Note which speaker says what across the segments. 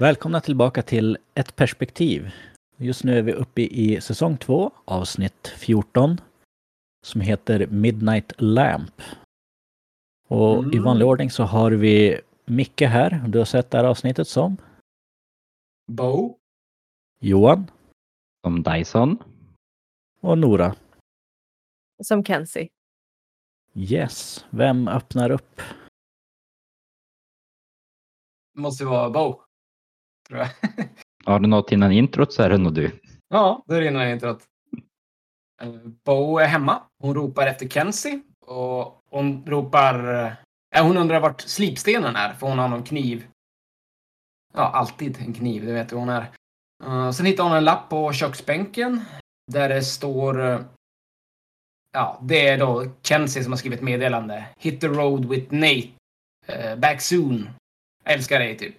Speaker 1: Välkomna tillbaka till Ett perspektiv. Just nu är vi uppe i säsong 2, avsnitt 14, som heter Midnight Lamp. Och
Speaker 2: Mm.
Speaker 1: i vanlig ordning så har vi Micke här. Du har sett det här avsnittet som
Speaker 2: Bo.
Speaker 1: Johan
Speaker 3: Som Dyson.
Speaker 1: och Nora.
Speaker 4: Som Kenzie.
Speaker 1: Yes, vem öppnar upp?
Speaker 2: Måste ju vara Bo. Tror jag.
Speaker 3: Har du något innan introt så är det nog du.
Speaker 2: ja, det är innan introt. Eh, Bo är hemma. Hon ropar efter Kenzie. Och hon ropar... eh, hon undrar vart slipstenen är, för hon har någon kniv. Ja, alltid en kniv, det vet du hon är. Eh, sen hittar hon en lapp på köksbänken. Där det står... ja, det är då Kenzie som har skrivit meddelande. Hit the road with Nate. Back soon. Älskar dig, typ.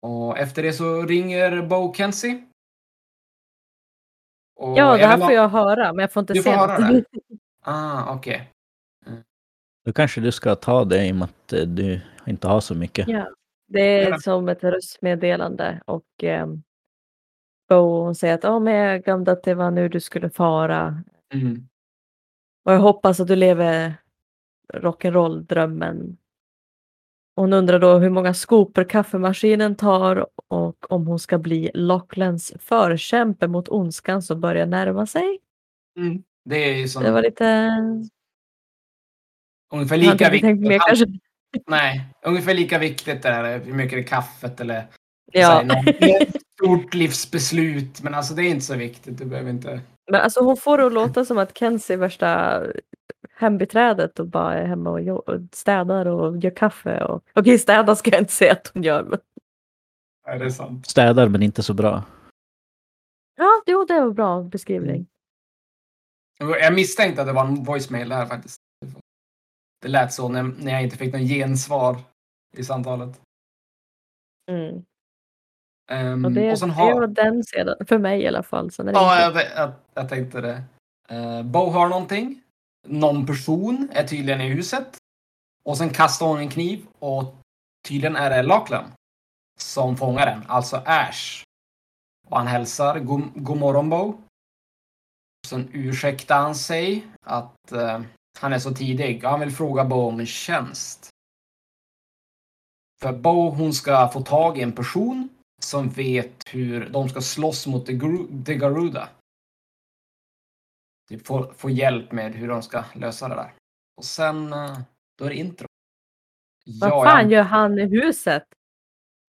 Speaker 2: Och efter det så ringer Bo Kenzie. Och
Speaker 4: Ja, det här får jag höra, men jag får inte
Speaker 2: Du får
Speaker 4: se
Speaker 2: höra
Speaker 4: något.
Speaker 2: Ah, okej.
Speaker 1: Då kanske du ska ta det i och med att eh, du inte har så mycket.
Speaker 4: Ja. Det är
Speaker 2: Ja.
Speaker 4: som ett röstmeddelande och eh, Bo hon säger att oh, men jag glömde att det var nu du skulle fara.
Speaker 2: Mm.
Speaker 4: Och jag hoppas att du lever rock'n'roll-drömmen. Hon undrar då hur många skopor kaffemaskinen tar och om hon ska bli Lachlands förkämpe mot ondskan som börjar närma sig.
Speaker 2: Mm. Det är ju som
Speaker 4: Det var lite...
Speaker 2: ungefär lika
Speaker 4: tänkt mer
Speaker 2: viktigt.
Speaker 4: kanske.
Speaker 2: Nej, ungefär lika viktigt är det. Hur mycket är kaffet eller
Speaker 4: Ja.
Speaker 2: här, något stort livsbeslut. Men alltså det är inte så viktigt. Du behöver inte...
Speaker 4: Men alltså hon får det att låta som att Kenzie är värsta hembiträdet och bara är hemma och, städar och gör kaffe. Och... Okej, städa ska jag inte säga att hon gör. Men...
Speaker 2: Ja, det är sant.
Speaker 1: Städar men inte så bra.
Speaker 4: Ja, jo, det var en bra beskrivning.
Speaker 2: Jag misstänkte att det var en voicemail där faktiskt. Det lät så när, när jag inte fick någon gensvar i samtalet.
Speaker 4: Mm.
Speaker 2: Um,
Speaker 4: Och det,
Speaker 2: och sen
Speaker 4: det
Speaker 2: har...
Speaker 4: var den sedan, för mig i alla fall. Sen det
Speaker 2: Ja,
Speaker 4: inte...
Speaker 2: jag, jag, jag tänkte det. Uh, Bo har någonting. Någon person är tydligen i huset. Och sen kastar hon en kniv och tydligen är det Lachlan som fångar den, alltså Ash. Och han hälsar god, god morgon Bo. Sen ursäktar han sig att uh, han är så tidig. Han vill fråga Bo om en tjänst. För Bo hon ska få tag i en person som vet hur de ska slåss mot The, Gru- The Garuda. Typ få, få hjälp med hur de ska lösa det där. Och sen, eh, då är det intro.
Speaker 4: Vad
Speaker 2: Ja,
Speaker 4: fan
Speaker 2: jag-
Speaker 4: gör han i huset?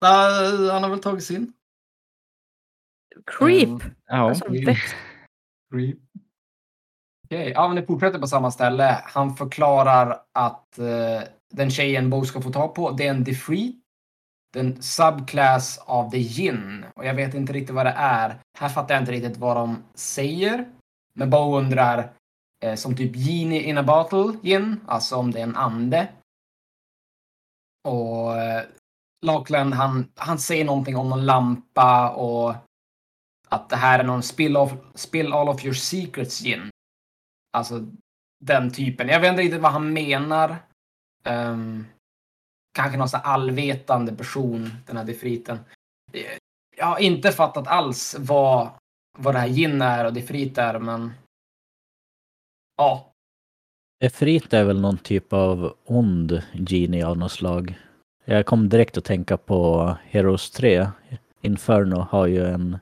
Speaker 2: Ah, han har väl tagit sin.
Speaker 4: Creep!
Speaker 2: Mm,
Speaker 3: Ja.
Speaker 4: Alltså,
Speaker 2: creep. Okej, ja men det fortsätter på samma ställe. Han förklarar att eh, den tjejen Bo ska få tag på, det är en Defreet. Den subclass av the Yin. Och jag vet inte riktigt vad det är. Här fattar jag inte riktigt vad de säger. Men Bo undrar, eh, som typ Genie in a bottle Yin, alltså om det är en ande. Och eh, Lachlan, han, han säger någonting om någon lampa och att det här är någon spill, of, spill all of your secrets gin. Alltså den typen. Jag vet inte riktigt vad han menar. Um, kanske någon sån allvetande person, den här defriten. Eh, jag har inte fattat alls vad, vad det här gin är och defrit är, men ja.
Speaker 1: Efrit är väl någon typ av ond genie av något slag. Jag kom direkt att tänka på Heroes 3. Inferno har ju en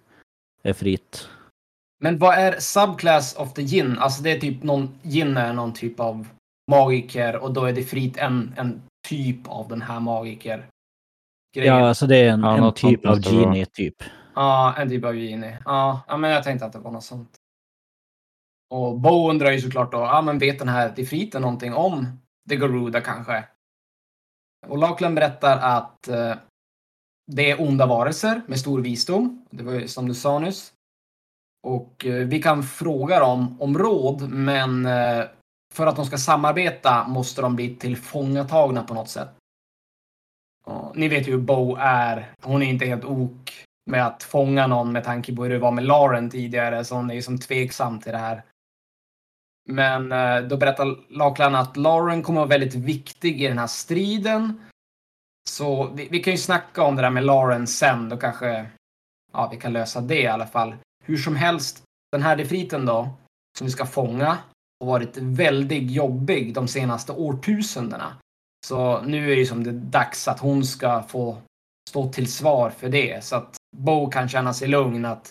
Speaker 1: Efrit.
Speaker 2: Men vad är subclass of the gin? Alltså det är typ någon, gin är någon typ av magiker och då är defrit en, en typ av den här magiker.
Speaker 1: Ja, alltså det är en,
Speaker 3: Ja,
Speaker 1: en typ av genie typ.
Speaker 2: Ja, en typ av. Ja, men jag tänkte att det var något sånt. Och Bo undrar ju såklart då, ja men vet den här defriten någonting om The Garuda kanske? Och Lachlan berättar att eh, det är onda varelser med stor visdom. Det var ju som du sa nyss. Och eh, vi kan fråga dem om råd, men eh, för att de ska samarbeta måste de bli tillfångatagna på något sätt. Och ni vet ju hur Bo är. Hon är inte helt ok med att fånga någon med tanke på hur det var med Lauren tidigare, så hon är ju som tveksam till det här. Men eh, då berättar Lachlan att Lauren kommer vara väldigt viktig i den här striden. Så vi, vi kan ju snacka om det där med Lauren sen. Då kanske ja, vi kan lösa det i alla fall. Hur som helst, den här defriten då, som vi ska fånga, har varit väldigt jobbig de senaste årtusendena. Så nu är det som det är dags att hon ska få stå till svar för det. Så att Bo kan känna sig lugn att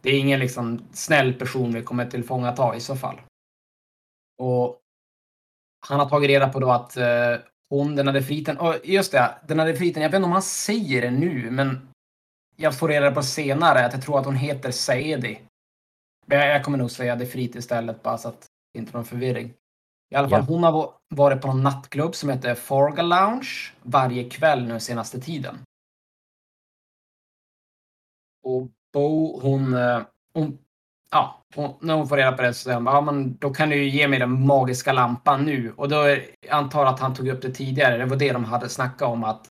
Speaker 2: det är ingen liksom snäll person vi kommer tillfångata i så fall. Och han har tagit reda på då att eh, hon, den här defriten, och just det, den här defriten, jag vet inte om han säger det nu, men jag får reda på senare att jag tror att hon heter Saedi. Men jag, jag kommer nog säga defrit istället bara så att det inte är någon förvirring. I alla fall,
Speaker 1: Ja.
Speaker 2: hon har va- varit på någon nattklubb som heter Forga Lounge varje kväll nu senaste tiden. Och Bo, hon, eh, hon, ja, hon, när hon får reda på det så säger hon, ja men då kan du ju ge mig den magiska lampan nu. Och då är, jag antar att han tog upp det tidigare, det var det de hade snackat om att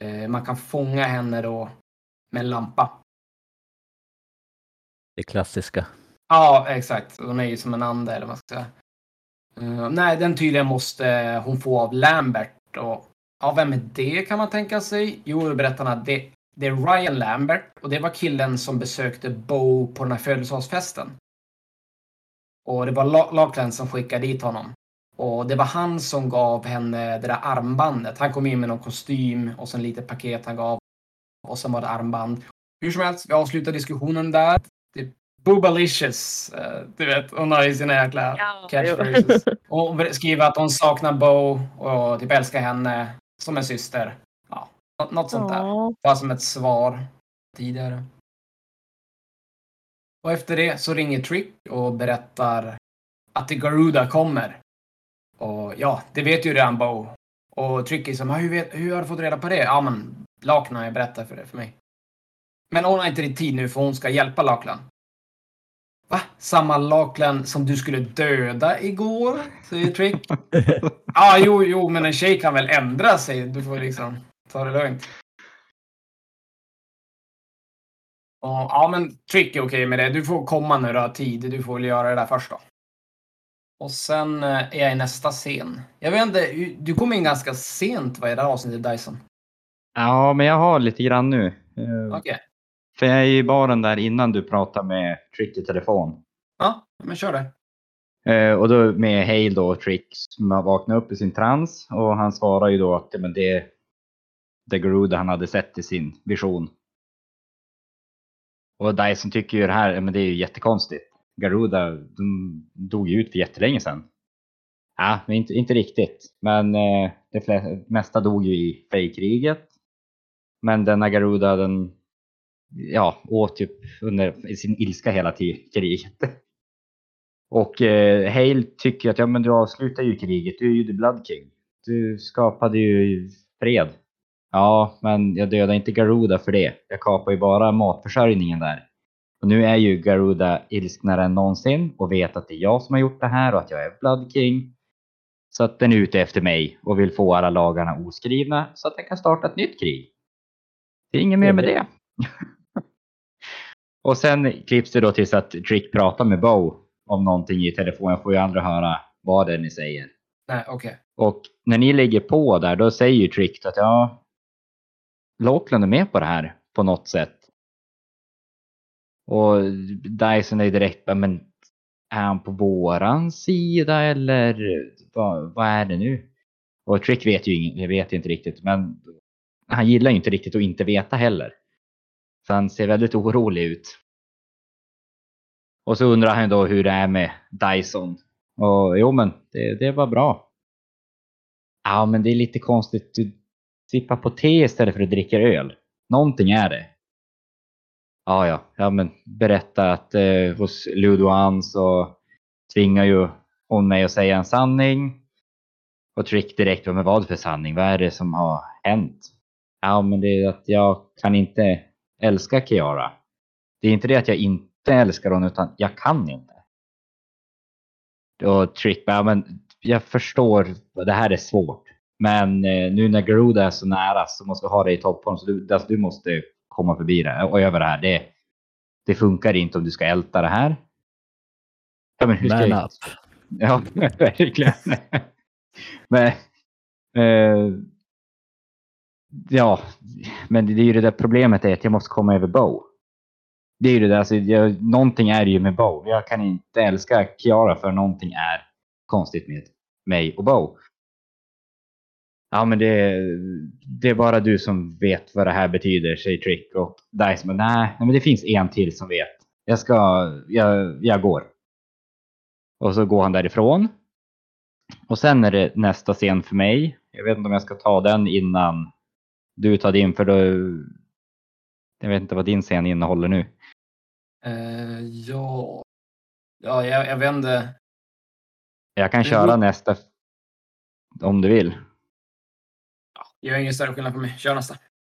Speaker 2: eh, man kan fånga henne då med en lampa.
Speaker 1: Det klassiska.
Speaker 2: Ja, exakt. Hon är ju som en ande eller vad man ska säga. Eh, nej, den tydligen måste hon få av Lambert. Och, ja, vem är det kan man tänka sig? Jo, berättar han att det, det är Ryan Lambert och det var killen som besökte Bo på den här födelsedagsfesten. Och det var La- Lackland som skickade dit honom. Och det var han som gav henne det där armbandet. Han kom in med någon kostym och sen lite paket han gav. Och sen var det armband. Hur som helst, vi avslutar diskussionen där. Det Boobalicious. eh, Du vet, hon har ju sina jäkla
Speaker 4: Ja,
Speaker 2: catchphrases. Och hon skriver att hon saknar Bo och typ älskar henne som en syster. Något sånt där.
Speaker 4: Ja.
Speaker 2: Bara som ett svar tidigare. Och efter det så ringer Trick och berättar att The Garuda kommer. Och ja, det vet ju redan Bo. Och Trick är som, "Ah, hur, vet, hur har du fått reda på det? Ja, men Lakna har berättat för det för mig. Men hon har inte riktigt tid nu för hon ska hjälpa Laklan. Va? Samma Laklan som du skulle döda igår? Säger Trick. Ja, ah, jo, jo, men en tjej kan väl ändra sig. Du får liksom ta det lugnt. Och, ja, men Trick är okej med det. Du får komma när du har tid. Du får väl göra det där först då. Och sen eh, är jag i nästa scen. Jag vet inte, du kom in ganska sent vad är det här avsnittet Dyson?
Speaker 3: Ja, men jag har lite grann nu. Eh,
Speaker 2: Okej.
Speaker 3: För jag är i baren där innan du pratar med Trick i telefon.
Speaker 2: Ja, men kör det.
Speaker 3: Eh, och då med Hale då, Trick, som har vaknat upp i sin trans. Och han svarar ju då att men det The Garuda han hade sett i sin vision. Och Dyson tycker ju det här, men det är ju jättekonstigt. Garuda, de dog ju ut för jättelänge sedan. Ja, men inte, inte riktigt. Men eh, det flesta, mesta dog ju i fejkriget. Men denna Garuda, den ja, åt typ under sin ilska hela tiden, kriget. Och eh, Hale tycker att ja, men du avslutar ju kriget, du är ju the Blood King. Du skapade ju fred. Ja, men jag dödade inte Garuda för det. Jag kapar ju bara matförsörjningen där. Och nu är ju Garuda ilsknare än någonsin och vet att det är jag som har gjort det här och att jag är Blood King. Så att den är ute efter mig och vill få alla lagarna oskrivna så att den kan starta ett nytt krig. Det är inget mer med det. och sen klipps det då tills att Trick pratar med Bo om någonting i telefon. Jag får ju andra höra vad det är ni säger.
Speaker 2: Nej, okej.
Speaker 3: Och när ni lägger på där, då säger ju Trick att ja, Lockland är med på det här på något sätt. Och Dyson är direkt, men är han på våran sida eller vad, vad är det nu? Och Trick vet ju ingen, jag vet inte riktigt, men han gillar ju inte riktigt att inte veta heller. Så han ser väldigt orolig ut. Och så undrar han då hur det är med Dyson. Och jo men det, det var bra. Ja men det är lite konstigt. Du Sippa på te istället för att dricka öl. Någonting är det. Ja ja, ja men berätta att eh, hos Ludoan så tvingar ju hon mig att säga en sanning. Och Trick direkt, men vad för sanning? Vad är det som har hänt? Ja men det är att jag kan inte älska Kiara. Det är inte det att jag inte älskar hon utan jag kan inte. Och Trick bara, ja, men jag förstår, det här är svårt. Men eh, nu när Garuda är så nära så måste vi ha det i toppform. Så du, alltså, du måste komma förbi det och över det här. Det, det funkar inte om du ska älta det här. Ja, men hur ska
Speaker 1: Man
Speaker 3: jag...
Speaker 1: up.
Speaker 3: Ja, verkligen. Men, eh, Ja, men det är ju det där problemet är att jag måste komma över Bo. Det är ju det där, alltså, jag, någonting är ju med Bo. Jag kan inte älska Kiara för någonting är konstigt med mig och Bo. Ja, men det, det är bara du som vet vad det här betyder, säger Trick. Och Dice men nej, men det finns en till som vet. Jag ska, jag, jag går. Och så går han därifrån. Och sen är det nästa scen för mig. Jag vet inte om jag ska ta den innan du tar din, för då... Jag vet inte vad din scen innehåller nu.
Speaker 2: Eh, ja. Ja, jag, jag vet inte.
Speaker 3: Jag kan köra nästa om du vill.
Speaker 2: Gör ingen större skillnad för mig. Kör nästa.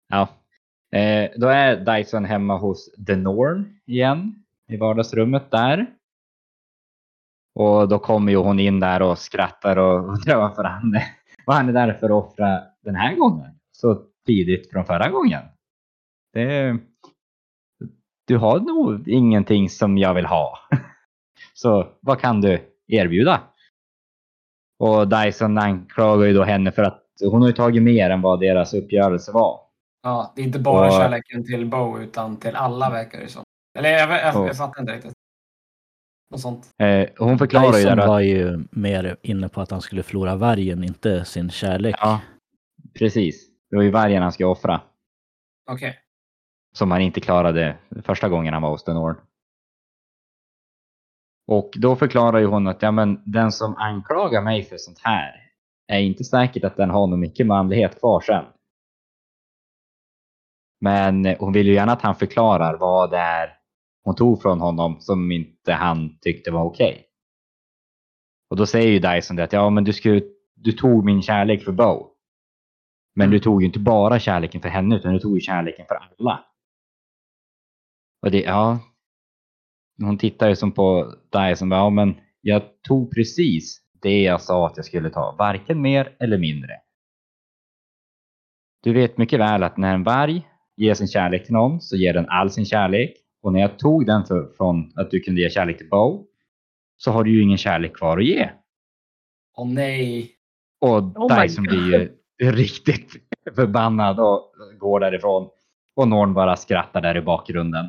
Speaker 3: Ja. Eh, då är Dyson hemma hos The Norn igen i vardagsrummet där. Och då kommer ju hon in där och skrattar och undrar varför han, är- vad han är där för att offra den här gången. Så tidigt från förra gången. Det, du har nog ingenting som jag vill ha. Så vad kan du erbjuda? Och Dyson anklagar ju då henne för att hon har ju tagit mer än vad deras uppgörelse var.
Speaker 2: Ja, det är inte bara
Speaker 3: Och-
Speaker 2: kärleken till Bo utan till alla verkar det som. Eller jag, jag, jag,
Speaker 3: Och-
Speaker 2: jag fattar inte riktigt. Något sånt.
Speaker 3: Eh, hon förklarar ju att
Speaker 1: var ju mer inne på att han skulle förlora vargen, inte sin kärlek.
Speaker 3: Ja, precis. Det var ju vargen han skulle offra.
Speaker 2: Okej.
Speaker 3: Som han inte klarade första gången han var hos Denor. Och då förklarar ju hon att ja, men den som anklagar mig för sånt här är inte säkert att den har någon mycket manlighet kvar sen. Men hon vill ju gärna att han förklarar vad det är hon tog från honom som inte han tyckte var okej. Och då säger ju Dyson det att ja, men du, skulle, du tog min kärlek för Bo. Men du tog ju inte bara kärleken för henne utan du tog ju kärleken för alla. Och det, ja. Hon tittar ju som på Dyson ja men jag tog precis det jag sa att jag skulle ta. Varken mer eller mindre. Du vet mycket väl att när en varg ger sin kärlek till någon så ger den all sin kärlek. Och när jag tog den för, från att du kunde ge kärlek till Bo så har du ju ingen kärlek kvar att ge.
Speaker 2: Åh nej.
Speaker 3: Och
Speaker 4: Oh
Speaker 3: Dyson blir ju riktigt förbannad och går därifrån. Och Norn bara skrattar där i bakgrunden.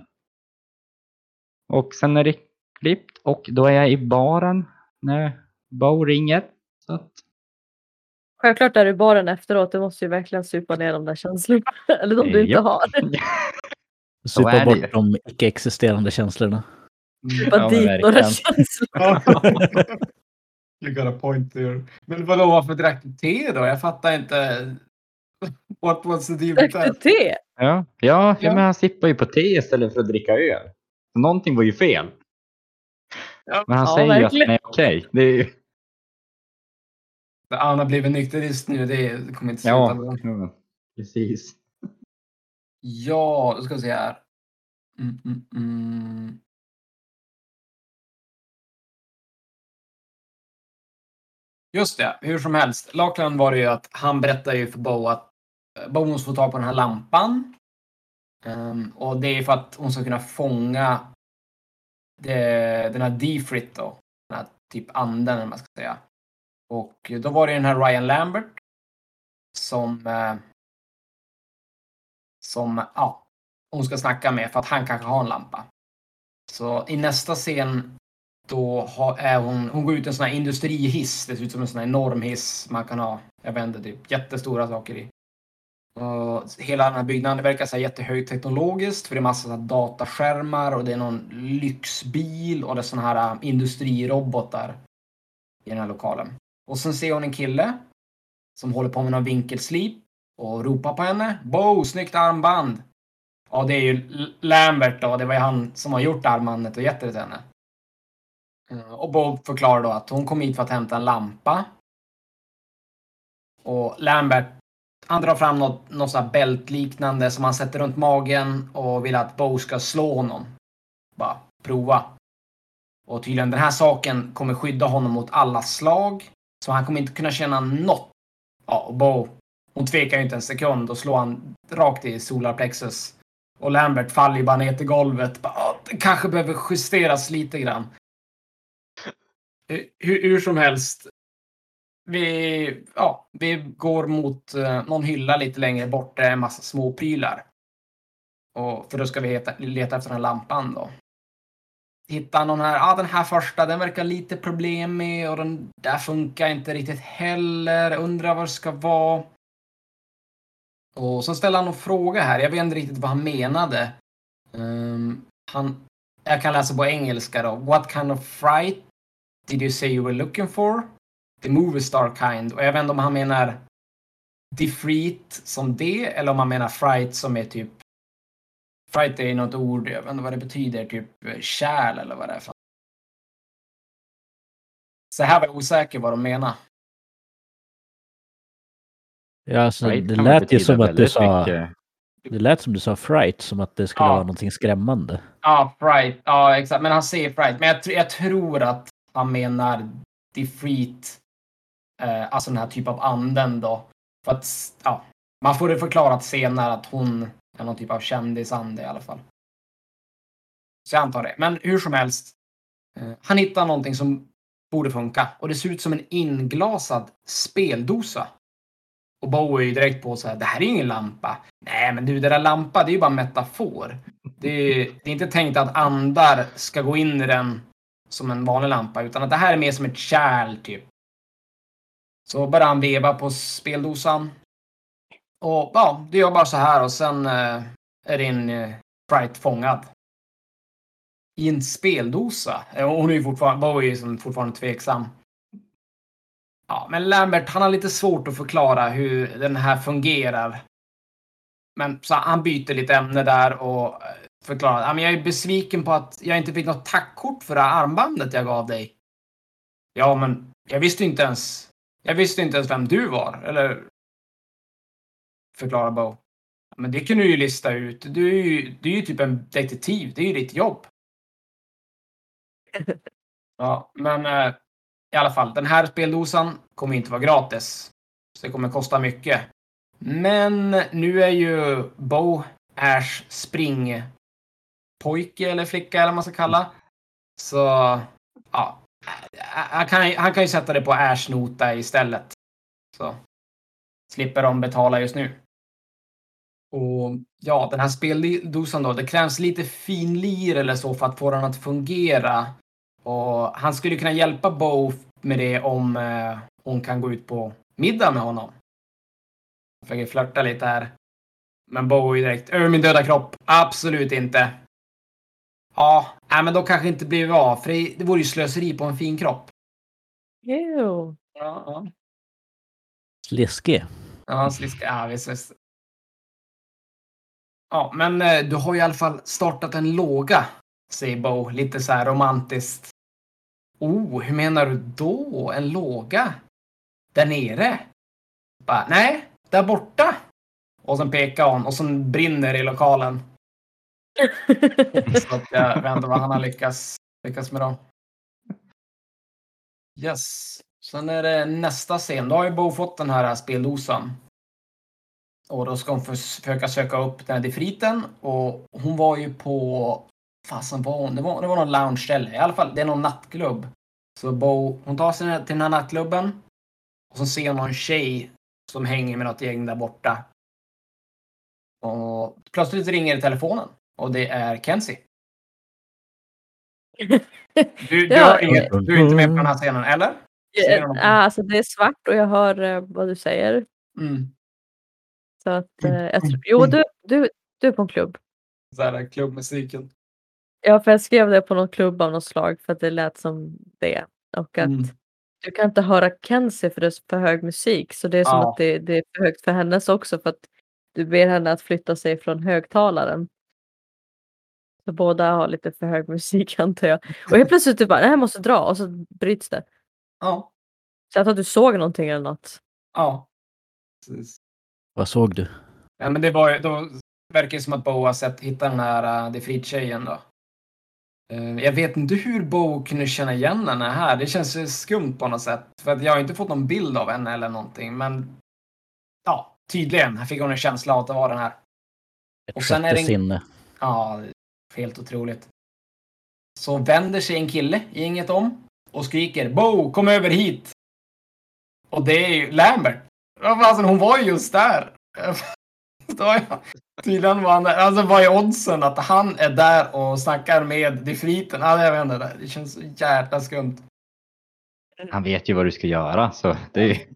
Speaker 3: Och sen är det klippt och då är jag i baren när Bo ringer. Så att,
Speaker 4: Självklart är du baren efteråt. Du måste ju verkligen supa ner de där känslorna. Eller de du inte
Speaker 3: Japp.
Speaker 4: har.
Speaker 1: Supa
Speaker 3: ju.
Speaker 1: bort de icke-existerande känslorna.
Speaker 4: Bara
Speaker 3: Ja, men
Speaker 4: dit några
Speaker 3: verkligen.
Speaker 4: känslor.
Speaker 2: you got a point there. Men vadå, varför drack du te då? Jag fattar inte. What was the deal with that?
Speaker 4: te?
Speaker 3: ja, ja, ja.
Speaker 2: Ja.
Speaker 3: men han sippar ju på te istället för att dricka öl. Så någonting var ju fel.
Speaker 2: Ja,
Speaker 3: Men han
Speaker 4: ja,
Speaker 3: säger ju att
Speaker 4: verkligen.
Speaker 3: är okej. Det är ju...
Speaker 2: Han har blivit nykterist nu. Det kommer inte sluta
Speaker 3: Ja,
Speaker 2: bra.
Speaker 3: ja, precis.
Speaker 2: Ja, då ska vi se här. Mm, mm, mm. Just det, hur som helst. Lackland var det ju att han berättade ju för Bo att eh, Bo måste få tag på den här lampan. Ehm, och det är för att hon ska kunna fånga det, den här Defrit då. Den här typ anden, eller vad man ska säga. Och då var det den här Ryan Lambert som eh, som ja, hon ska snacka med för att han kanske har en lampa. Så i nästa scen då är hon, hon går ut i en sån här industrihiss. Det ser ut som en sån här enorm hiss man kan ha, jag vet inte, typ jättestora saker i. Och hela den här byggnaden verkar så här jättehögteknologiskt för det är massa så här dataskärmar och det är någon lyxbil och det är såna här eh, industrirobotar i den här lokalen. Och sen ser hon en kille som håller på med någon vinkelslip och ropar på henne. Bo, snyggt armband! Ja, det är ju Lambert då. Det var ju han som har gjort armbandet och gett det till henne. Eh, och Bob förklarar då att hon kom hit för att hämta en lampa. Och Lambert, han drar fram något, något sånt här bältliknande som han sätter runt magen och vill att Bo ska slå honom. Bara prova. Och tydligen den här saken kommer skydda honom mot alla slag. Så han kommer inte kunna känna något. Ja, och Bo, hon tvekar ju inte en sekund och slår han rakt i solarplexus. Och Lambert faller ju bara ner till golvet. Bara, ah, det kanske behöver justeras lite grann. Eh, hur, hur som helst. vi, ja, vi går mot eh, någon hylla lite längre bort där det är en massa små prylar. Och, för då ska vi heta, leta efter den här lampan då. Hitta någon här, ah, den här första, den verkar lite problemig och den där funkar inte riktigt heller. Undrar vad det ska vara. Och så ställer han en fråga här, jag vet inte riktigt vad han menade. Um, han, jag kan läsa på engelska då. What kind of fright did you say you were looking for? The movie star kind. Och jag vet inte om han menar defreet som det eller om han menar fright som är typ Fright är något ord, jag vet inte vad det betyder, typ eh, kärl eller vad det är för Så här var jag osäker vad de menar.
Speaker 1: Ja, alltså,
Speaker 3: Fright
Speaker 1: det lät ju som att du sa...
Speaker 3: mycket.
Speaker 1: Det lät som du sa fright, som att det skulle
Speaker 2: Ja.
Speaker 1: vara någonting skrämmande.
Speaker 2: Ja, fright. Ja, exakt. Men han säger fright. Men jag, tr- jag tror att han menar defreet. Eh, alltså den här typen av anden då. För att, ja. Man får det förklarat senare att hon är någon typ av kändisande i alla fall. Så jag antar det. Men hur som helst. Eh, han hittar någonting som borde funka. Och det ser ut som en inglasad speldosa. Och Bowie är ju direkt på så här, det här är ingen lampa. Nej, men du, det där lampa, det är ju bara en metafor. Det är, det är inte tänkt att andar ska gå in i den som en vanlig lampa, utan att det här är mer som ett kärl, typ. Så börjar han veva på speldosan. Och ja, du gör bara så här och sen eh, är din eh, Sprite fångad. I en speldosa. Och Hon är ju fortfarande, Bo är ju som fortfarande tveksam. Ja, men Lambert, han har lite svårt att förklara hur den här fungerar. Men så han byter lite ämne där och eh, förklarar. Ja, men jag är besviken på att jag inte fick något tackkort för det här armbandet jag gav dig. Ja, men jag visste inte ens. Jag visste inte ens vem du var, eller? Förklarar Bo. Men det kan du ju lista ut. Du är ju, du är ju typ en detektiv. Det är ju ditt jobb. Ja, men eh, i alla fall. Den här speldosan kommer inte vara gratis. Så det kommer kosta mycket. Men nu är ju Bo Ash springpojke eller flicka eller vad man ska kalla. Så ja, han kan, han kan ju sätta det på Ash nota istället. Så slipper de betala just nu. Och ja, den här speldosan då, det krävs lite finlir eller så för att få den att fungera. Och han skulle kunna hjälpa Bo med det om eh, hon kan gå ut på middag med honom. Jag försöker flörta lite här. Men Bo är direkt, över min döda kropp. Absolut inte. Ja, nej, men då kanske inte blir vi av, för det, det vore ju slöseri på en fin kropp.
Speaker 4: Ew.
Speaker 2: Ja, ja.
Speaker 1: Sliskig.
Speaker 2: Ja, sliska. Ja, visst, visst. Ja, men eh, du har i alla fall startat en låga, säger Bo lite så här romantiskt. Oh, hur menar du då? En låga? Där nere? Bara, Nej, där borta. Och sen pekar hon och sen brinner i lokalen. Så att jag vet inte vad han har lyckats, lyckats med då. Yes. Sen är det nästa scen. Då har ju Bo fått den här speldosan. Och då ska hon försöka söka upp den här defriten. Och hon var ju på... Fasen var hon? Det var, det var någon lounge-ställe. I alla fall, det är någon nattklubb. Så Bo, hon tar sig till den här nattklubben. Och så ser hon någon tjej som hänger med något gäng där borta. Och plötsligt ringer telefonen. Och det är Kenzie. Du, du, har inget, du är inte med på den här scenen, eller?
Speaker 4: Ja, alltså det är svart och jag hör eh, vad du säger.
Speaker 2: Mm.
Speaker 4: Så att, eh, jag tror, jo, du, du, du är på en klubb.
Speaker 2: Så här, klubbmusiken.
Speaker 4: Ja, för jag skrev det på någon klubb av något slag för att det lät som det. Och att
Speaker 2: Mm.
Speaker 4: du kan inte höra Kenzie för det är för hög musik. Så det är som
Speaker 2: Ja.
Speaker 4: att det, det är för högt för hennes också för att du ber henne att flytta sig från högtalaren. Så båda har lite för hög musik antar jag. Och helt plötsligt du bara, det här måste dra och så bryts det.
Speaker 2: Ja.
Speaker 4: Så jag tror att du såg någonting eller något.
Speaker 2: Ja. Precis.
Speaker 1: Vad såg du?
Speaker 2: Ja, men det var då verkar det som att Bo har sett, hittat den här uh, defrit-tjejen då. Eh, jag vet inte hur Bo kunde känna igen henne här. Det känns skumt på något sätt. För att jag har inte fått någon bild av henne eller någonting. Men ja, tydligen här fick hon en känsla av att det var den här.
Speaker 1: Ett
Speaker 2: Och sen är det en-
Speaker 1: sinne.
Speaker 2: Ja, helt otroligt. Så vänder sig en kille i inget om och skriker Bo, kom över hit! Och det är ju Lambert. Alltså, hon var ju just där. Tydligen var han där. Alltså vad är oddsen att han är där och snackar med defriten? Ja, jag vet inte. Det känns så jävla skumt.
Speaker 3: Han vet ju vad du ska göra så det är.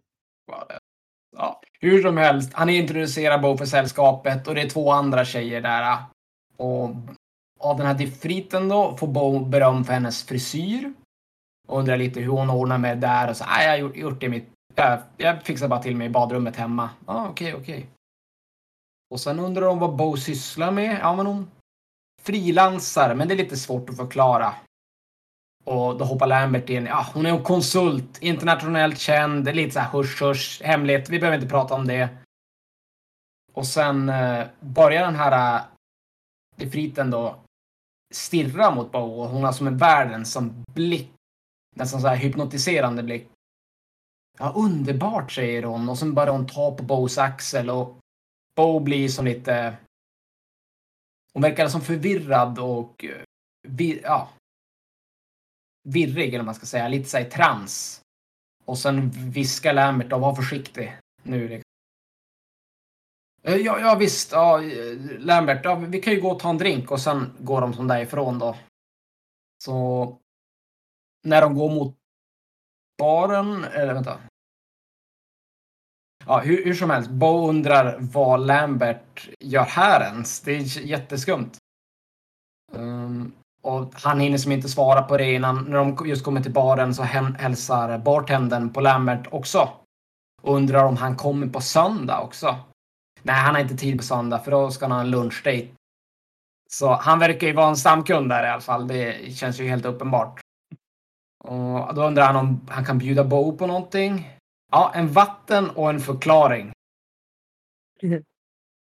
Speaker 2: Ja, hur som helst, han introducerar Bo för sällskapet och det är två andra tjejer där. Och av den här defriten då får Bo beröm för hennes frisyr. Och undrar lite hur hon ordnar med det där och så. Nej, jag har gjort, gjort det i mitt... Jag, jag fixar bara till mig i badrummet hemma. Ja, ah, okej, okej. Och sen undrar de vad Bo sysslar med. Ja, men hon frilansar, men det är lite svårt att förklara. Och då hoppar Lambert in. Ja, hon är en konsult, internationellt känd, lite så här husch husch, hemligt. Vi behöver inte prata om det. Och sen eh, börjar den här eh, defriten då stirra mot Bo och hon har som en världens som blick. Nästan så här hypnotiserande blick. Ja, underbart säger hon och sen börjar hon ta på Bows axel och Bo blir som lite... Hon verkar som förvirrad och eh, ja, virrig eller vad man ska säga, lite såhär i trans. Och sen viskar Lambert och var försiktig nu. liksom. Eh, ja, ja visst, ja, eh, Lambert, ja, vi kan ju gå och ta en drink och sen går de som därifrån då. Så när de går mot baren, eller vänta. Ja, hur, hur som helst, Bo undrar vad Lambert gör här ens. Det är jätteskumt. Um, och han hinner som inte svara på det innan, när de just kommer till baren så hälsar bartendern på Lambert också. Och undrar om han kommer på söndag också. Nej, han har inte tid på söndag för då ska han ha en lunchdate. Så han verkar ju vara en stamkund där i alla fall. Det känns ju helt uppenbart. Och då undrar han om han kan bjuda Bo på någonting. Ja, en vatten och en förklaring.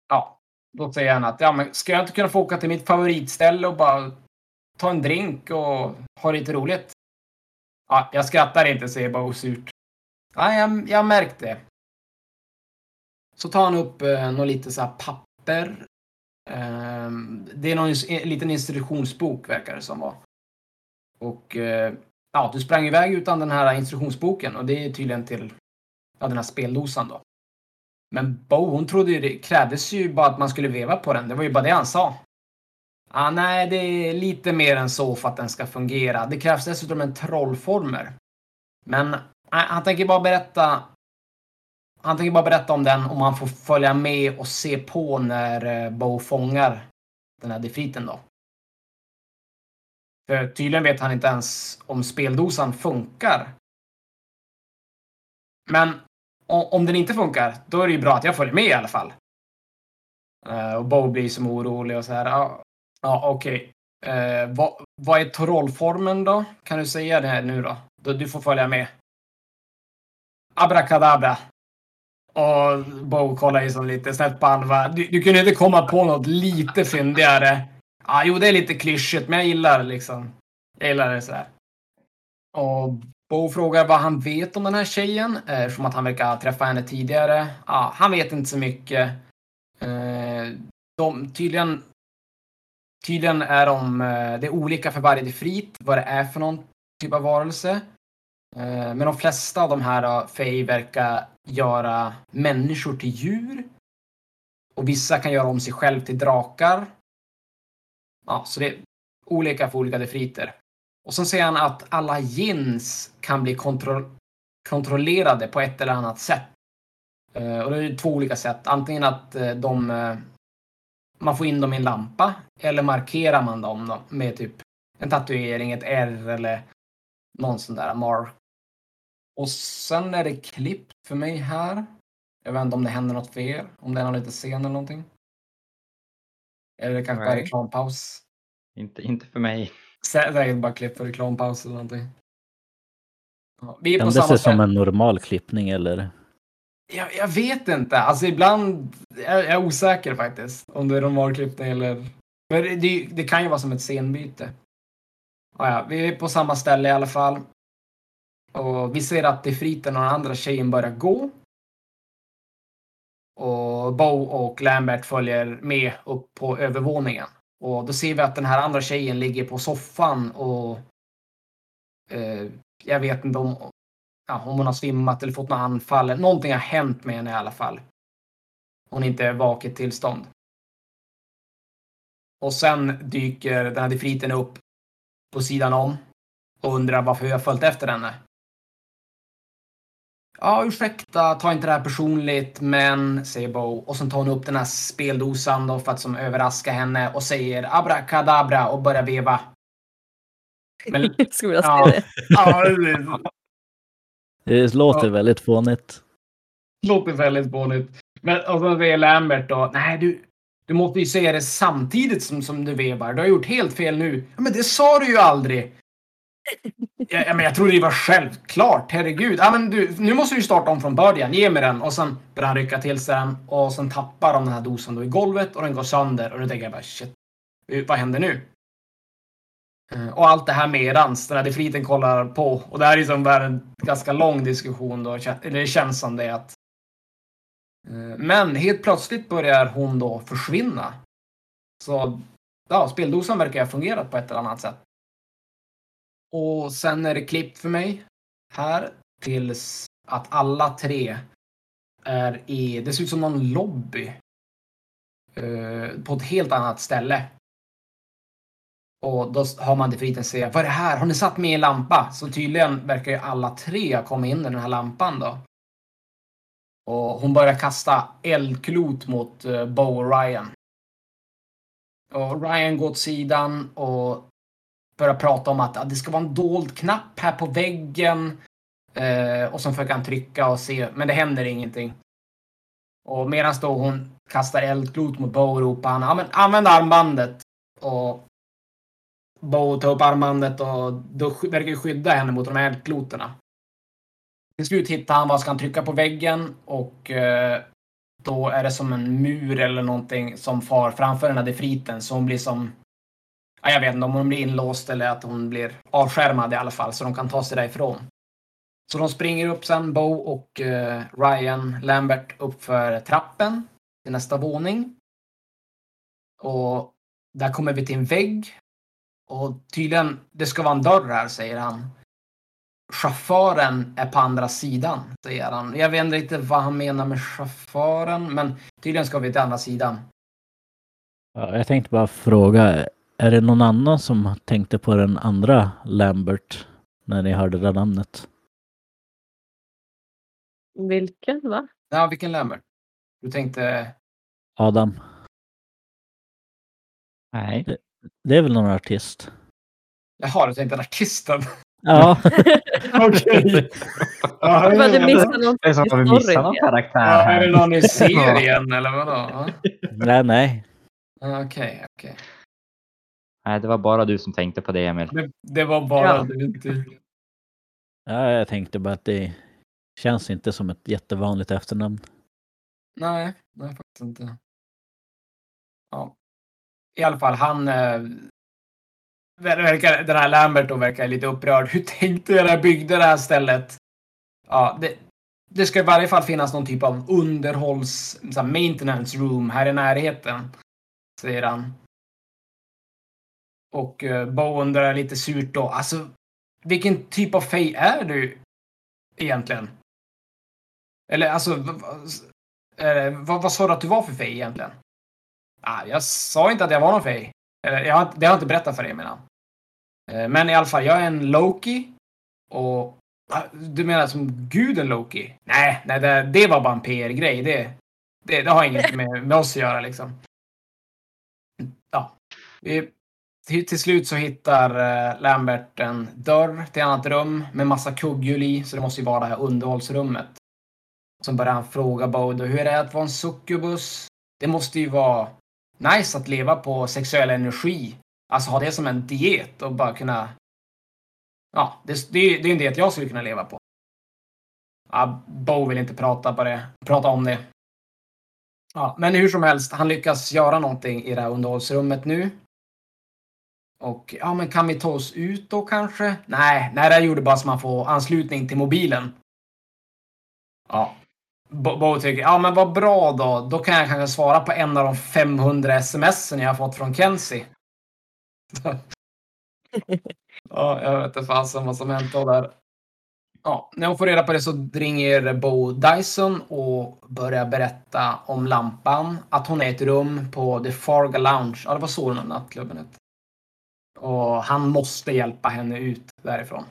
Speaker 2: Ja, då säger han att ja, men ska jag inte kunna få åka till mitt favoritställe och bara ta en drink och ha lite roligt? Ja, jag skrattar inte, säger Bo surt. Ja, jag, jag märkte. Så tar han upp eh, något lite så här papper. Eh, det är någon liten instruktionsbok verkar det som var. Och eh, ja, du sprang iväg utan den här instruktionsboken och det är tydligen till ja, den här speldosan då. Men Bo, hon trodde ju det krävdes ju bara att man skulle veva på den. Det var ju bara det han sa. Ah, nej, det är lite mer än så för att den ska fungera. Det krävs dessutom en trollformer. Men nej, han tänker bara berätta. Han tänker bara berätta om den om han får följa med och se på när eh, Bo fångar den här defiten då. För tydligen vet han inte ens om speldosan funkar. Men om den inte funkar, då är det ju bra att jag följer med i alla fall. Eh, och Bo blir som orolig och så här. Ja, ja okej. Eh, vad, vad är trollformen då? Kan du säga det här nu då? Du får följa med. Abrakadabra. Och Bo kollar ju som lite snett på Anva. Du, du kunde inte komma på något lite fyndigare. Ja, jo, det är lite klyschigt, men jag gillar liksom. Jag gillar det så här. Och Bo frågar vad han vet om den här tjejen, eh, eftersom att han verkar träffa henne tidigare. Ja, han vet inte så mycket. Eh, de, tydligen, tydligen är de, eh, det är olika för varje defrit vad det är för någon typ av varelse. Eh, men de flesta av de här eh, då, Fey verkar göra människor till djur. Och vissa kan göra om sig själv till drakar. Ja, så det är olika för olika defriter. Och sen säger han att alla gins kan bli kontro- kontrollerade på ett eller annat sätt. Eh, och det är två olika sätt. Antingen att eh, de eh, man får in dem i en lampa eller markerar man dem då, med typ en tatuering, ett R eller någon sån där mark. Och sen är det klippt för mig här. Jag vet inte om det händer något för er, om det är någon liten scen eller någonting. Eller det kanske bara är reklampaus.
Speaker 3: Inte, inte för mig.
Speaker 2: Sä- Säkert bara klipp för reklampaus eller någonting. Ja, vi är på
Speaker 1: Kändes
Speaker 2: samma
Speaker 1: det som
Speaker 2: ställe.
Speaker 1: en normal klippning eller?
Speaker 2: Jag, jag vet inte. Alltså ibland är jag är osäker faktiskt. Om det är normalklippning eller... För det, det, det kan ju vara som ett scenbyte. Ja, ja, vi är på samma ställe i alla fall. Och vi ser att Defriten och den andra tjejen börjar gå. Och Bo och Lambert följer med upp på övervåningen. Och då ser vi att den här andra tjejen ligger på soffan och... Eh, jag vet inte om... ja, om hon har svimmat eller fått något anfall. Någonting har hänt med henne i alla fall. Hon är inte i vaket tillstånd. Och sen dyker den här defriten upp på sidan om och undrar varför vi har följt efter henne. Ja, ursäkta, ta inte det här personligt, men, säger Bo. Och sen tar hon upp den här speldosan då för att som överraska henne och säger abrakadabra och börjar veva. Men,
Speaker 4: Jag skulle vilja
Speaker 2: Ja.
Speaker 4: det.
Speaker 2: ja, det
Speaker 1: låter
Speaker 2: Ja.
Speaker 1: väldigt fånigt.
Speaker 2: låter väldigt fånigt. Men och så säger Lambert då, nej du, du måste ju säga det samtidigt som, som du vevar. Du har gjort helt fel nu. Ja, men det sa du ju aldrig. Ja, men jag trodde det var självklart. Herregud. Ja, men du, nu måste du starta om från början. Ge mig den. Och sen börjar han rycka till sig den. Och sen tappar de den här dosan då i golvet och den går sönder. Och då tänker jag bara shit. Eh, vad händer nu? Eh, och allt det här medans den här defriten kollar på. Och det här är liksom en ganska lång diskussion då. Eller det känns som det att eh, men helt plötsligt börjar hon då försvinna. Så ja, speldosan verkar ha fungerat på ett eller annat sätt. Och sen är det klippt för mig här tills att alla tre är i, det ser ut som någon lobby. eh, på ett helt annat ställe. Och då har man defriten säga, vad är det här? Har ni satt med i en lampa? Så tydligen verkar ju alla tre ha kommit in i den här lampan då. Och hon börjar kasta eldklot mot uh, Bo och Ryan. Och Ryan går åt sidan och börjar prata om att ah, det ska vara en dold knapp här på väggen. Eh, och så försöker han trycka och se, men det händer ingenting. Och medan då hon kastar eldklot mot Bo ropar han, ah, men använd armbandet. Och Bo tar upp armbandet och då sk- verkar skydda henne mot de här eldkloterna. Till slut hittar han vad ska han trycka på väggen och eh, då är det som en mur eller någonting som far framför den här defriten så hon blir som ja, jag vet inte om hon blir inlåst eller att hon blir avskärmad i alla fall så de kan ta sig därifrån. Så de springer upp sen, Bo och eh, Ryan Lambert upp för trappen till nästa våning. Och där kommer vi till en vägg. Och tydligen, det ska vara en dörr här, säger han chauffören är på andra sidan, säger han. Jag vet inte riktigt vad han menar med chauffören, men tydligen ska vi till andra sidan.
Speaker 1: Jag tänkte bara fråga, är det någon annan som tänkte på den andra Lambert när ni hörde det namnet?
Speaker 4: Vilken va?
Speaker 2: Ja, vilken Lambert? Du tänkte...
Speaker 1: Adam?
Speaker 3: Nej.
Speaker 1: Det är väl någon artist?
Speaker 2: Jaha, du tänkte artisten?
Speaker 1: Ja,
Speaker 2: Okej. Ja,
Speaker 4: Du hade missat någon
Speaker 3: Det är som att vi missar
Speaker 4: storyn,
Speaker 3: någon karaktär
Speaker 2: Ja, är det någon i serien eller vadå?
Speaker 1: Nej, nej.
Speaker 2: Okej, okej.
Speaker 3: Nej, det var bara du som tänkte på det, Emil.
Speaker 2: Det, det var bara
Speaker 4: Ja.
Speaker 2: du.
Speaker 1: Ja, jag tänkte bara att det känns inte som ett jättevanligt efternamn.
Speaker 2: Nej, nej faktiskt inte. Ja. I alla fall, han... Eh, verkar, den här Lambert då verkar lite upprörd. Hur tänkte jag när jag byggde det här stället? Ja, det, det ska i varje fall finnas någon typ av underhålls... Så här, maintenance room här i närheten. Säger han. Och Bowen där är lite surt då. Alltså, vilken typ av fej är du egentligen? Eller alltså, vad, vad sa du att du var för fej egentligen? Ah, jag sa inte att jag var någon fej. Eller, jag har, det har jag inte berättat för dig menar jag. Eh, men i alla fall, jag är en Loki. Och ah, du menar som guden Loki? Nej, nej det, det var bara en PR-grej. Det, det, det har inget med, med oss att göra liksom. Ja. Vi, till, till slut så hittar eh, Lambert en dörr till ett annat rum med massa kugghjul i, så det måste ju vara det här underhållsrummet. Så börjar han fråga Bodo, hur är det att vara en succubus? Det måste ju vara nice att leva på sexuell energi. Alltså ha det som en diet och bara kunna... Ja, det, det, det är en diet jag skulle kunna leva på. Ja, Bo vill inte prata på det, prata om det. Ja, men hur som helst, han lyckas göra någonting i det här underhållsrummet nu. Och ja, men kan vi ta oss ut då kanske? Nej, nej, det gjorde bara så man får anslutning till mobilen. Ja. Bo, Bo tycker, ja men vad bra då. Då kan jag kanske svara på en av de 500 sms jag har fått från Kenzie. ja, jag vet inte fasen vad som hänt då där. Ja, när hon får reda på det så ringer Bo Dyson och börjar berätta om lampan. Att hon är i ett rum på The Farga Lounge. Ja, det var så den nattklubben hette. Och han måste hjälpa henne ut därifrån.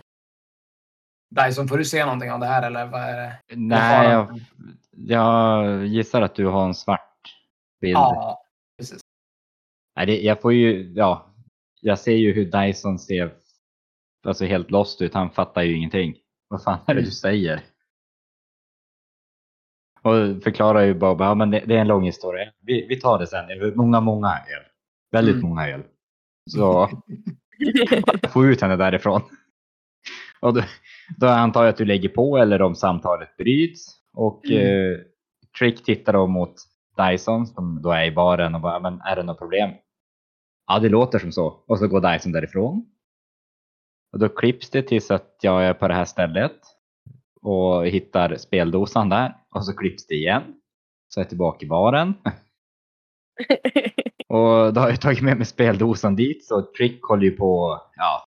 Speaker 2: Dyson, får du se någonting av det här eller vad är det?
Speaker 3: Nej, jag, jag gissar att du har en svart bild.
Speaker 2: Ja, precis.
Speaker 3: Nej, det, jag får ju, ja, jag ser ju hur Dyson ser alltså helt lost ut. Han fattar ju ingenting. Vad fan är det du säger? Och förklarar ju bara, ja men det, det är en lång historia. Vi, vi tar det sen. Många, många öl. Väldigt
Speaker 2: Mm.
Speaker 3: många öl. Så få ut henne därifrån. Och då, då antar jag att du lägger på eller om samtalet bryts. Och
Speaker 2: Mm.
Speaker 3: eh, Trick tittar då mot Dyson som då är i baren och bara, men är det något problem? Ja, det låter som så. Och så går Dyson därifrån. Och då klipps det tills att jag är på det här stället och hittar speldosan där. Och så klipps det igen. Så är jag tillbaka i baren. Och då har jag tagit med mig speldosan dit så Trick håller ju på att ja,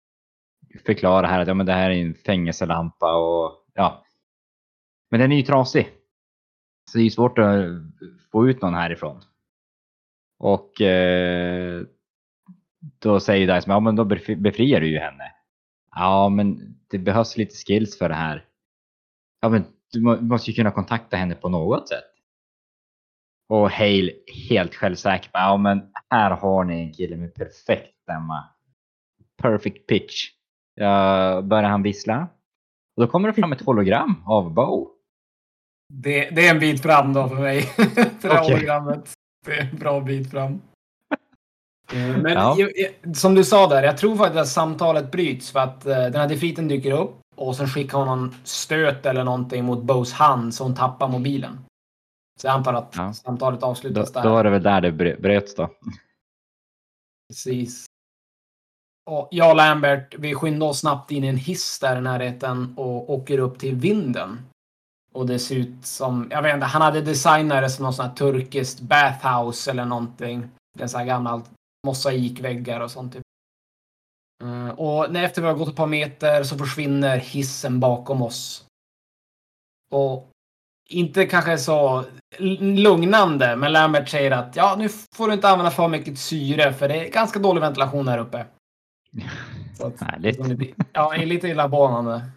Speaker 3: förklara här att ja, men det här är en fängelselampa och ja. Men den är ju trasig. Så det är ju svårt att få ut någon härifrån. Och eh, då säger Dice, ja men då befriar du ju henne. Ja men det behövs lite skills för det här. Ja men du måste ju kunna kontakta henne på något sätt. Och Hale helt självsäker. Ja men här har ni en kille med perfekt stämma. Perfect pitch. Ja, börjar han vissla. Och då kommer det fram ett hologram av Bo.
Speaker 2: Det, det är en bit fram då för mig. för
Speaker 3: Okej.
Speaker 2: hologrammet. Det är en bra bit fram. Eh, Men
Speaker 3: Ja.
Speaker 2: som du sa där, jag tror faktiskt att samtalet bryts för att eh, den här defeaten dyker upp och sen skickar hon någon stöt eller någonting mot Bows hand så hon tappar mobilen. Så jag antar att
Speaker 3: Ja.
Speaker 2: samtalet
Speaker 3: Då,
Speaker 2: avslutas
Speaker 3: då
Speaker 2: där.
Speaker 3: var det väl där det bröts då.
Speaker 2: Precis. Och jag och Lambert, vi skyndar oss snabbt in i en hiss där i närheten och åker upp till vinden. Och det ser ut som, jag vet inte, han hade designat det som någon sån här turkiskt bathhouse eller någonting. Det är så här gammalt mosaikväggar och sånt. Typ. Eh, Och när efter vi har gått ett par meter så försvinner hissen bakom oss. Och inte kanske så lugnande, men Lambert säger att ja, nu får du inte använda för mycket syre för det är ganska dålig ventilation här uppe. Så att,
Speaker 3: Härligt.
Speaker 2: ja, är lite illavarslande.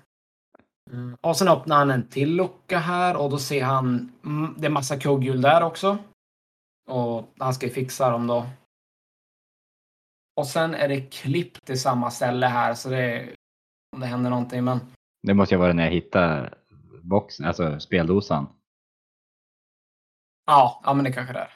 Speaker 2: Mm. Och sen öppnar han en till lucka här och då ser han mm, det är massa kugghjul där också. Och han ska fixa dem då. Och sen är det klipp till samma ställe här så det om det händer någonting men
Speaker 3: Det måste ju vara när jag hittade boxen, alltså speldosan.
Speaker 2: Ja, ja men det kanske det är.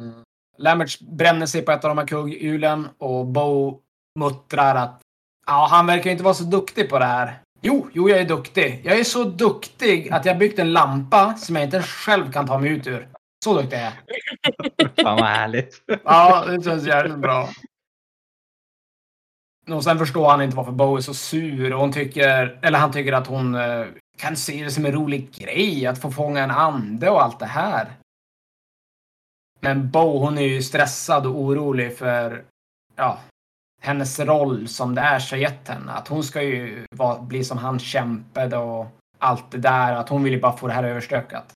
Speaker 2: Mm. Lambert bränner sig på ett av de här kugghjulen och Bo muttrar att ja, han verkar inte vara så duktig på det här. Jo, jo, jag är duktig. Jag är så duktig att jag byggt en lampa som jag inte själv kan ta mig ut ur. Så duktig är jag.
Speaker 3: Fan vad härligt.
Speaker 2: Ja, det känns jävligt bra. Och sen förstår han inte varför Bo är så sur och hon tycker, eller han tycker att hon eh, kan se det som en rolig grej att få fånga en ande och allt det här. Men Bo, hon är ju stressad och orolig för, ja, hennes roll som det är så gett henne. Att hon ska ju vara, bli som han kämpade och allt det där. Att hon vill ju bara få det här överstökat.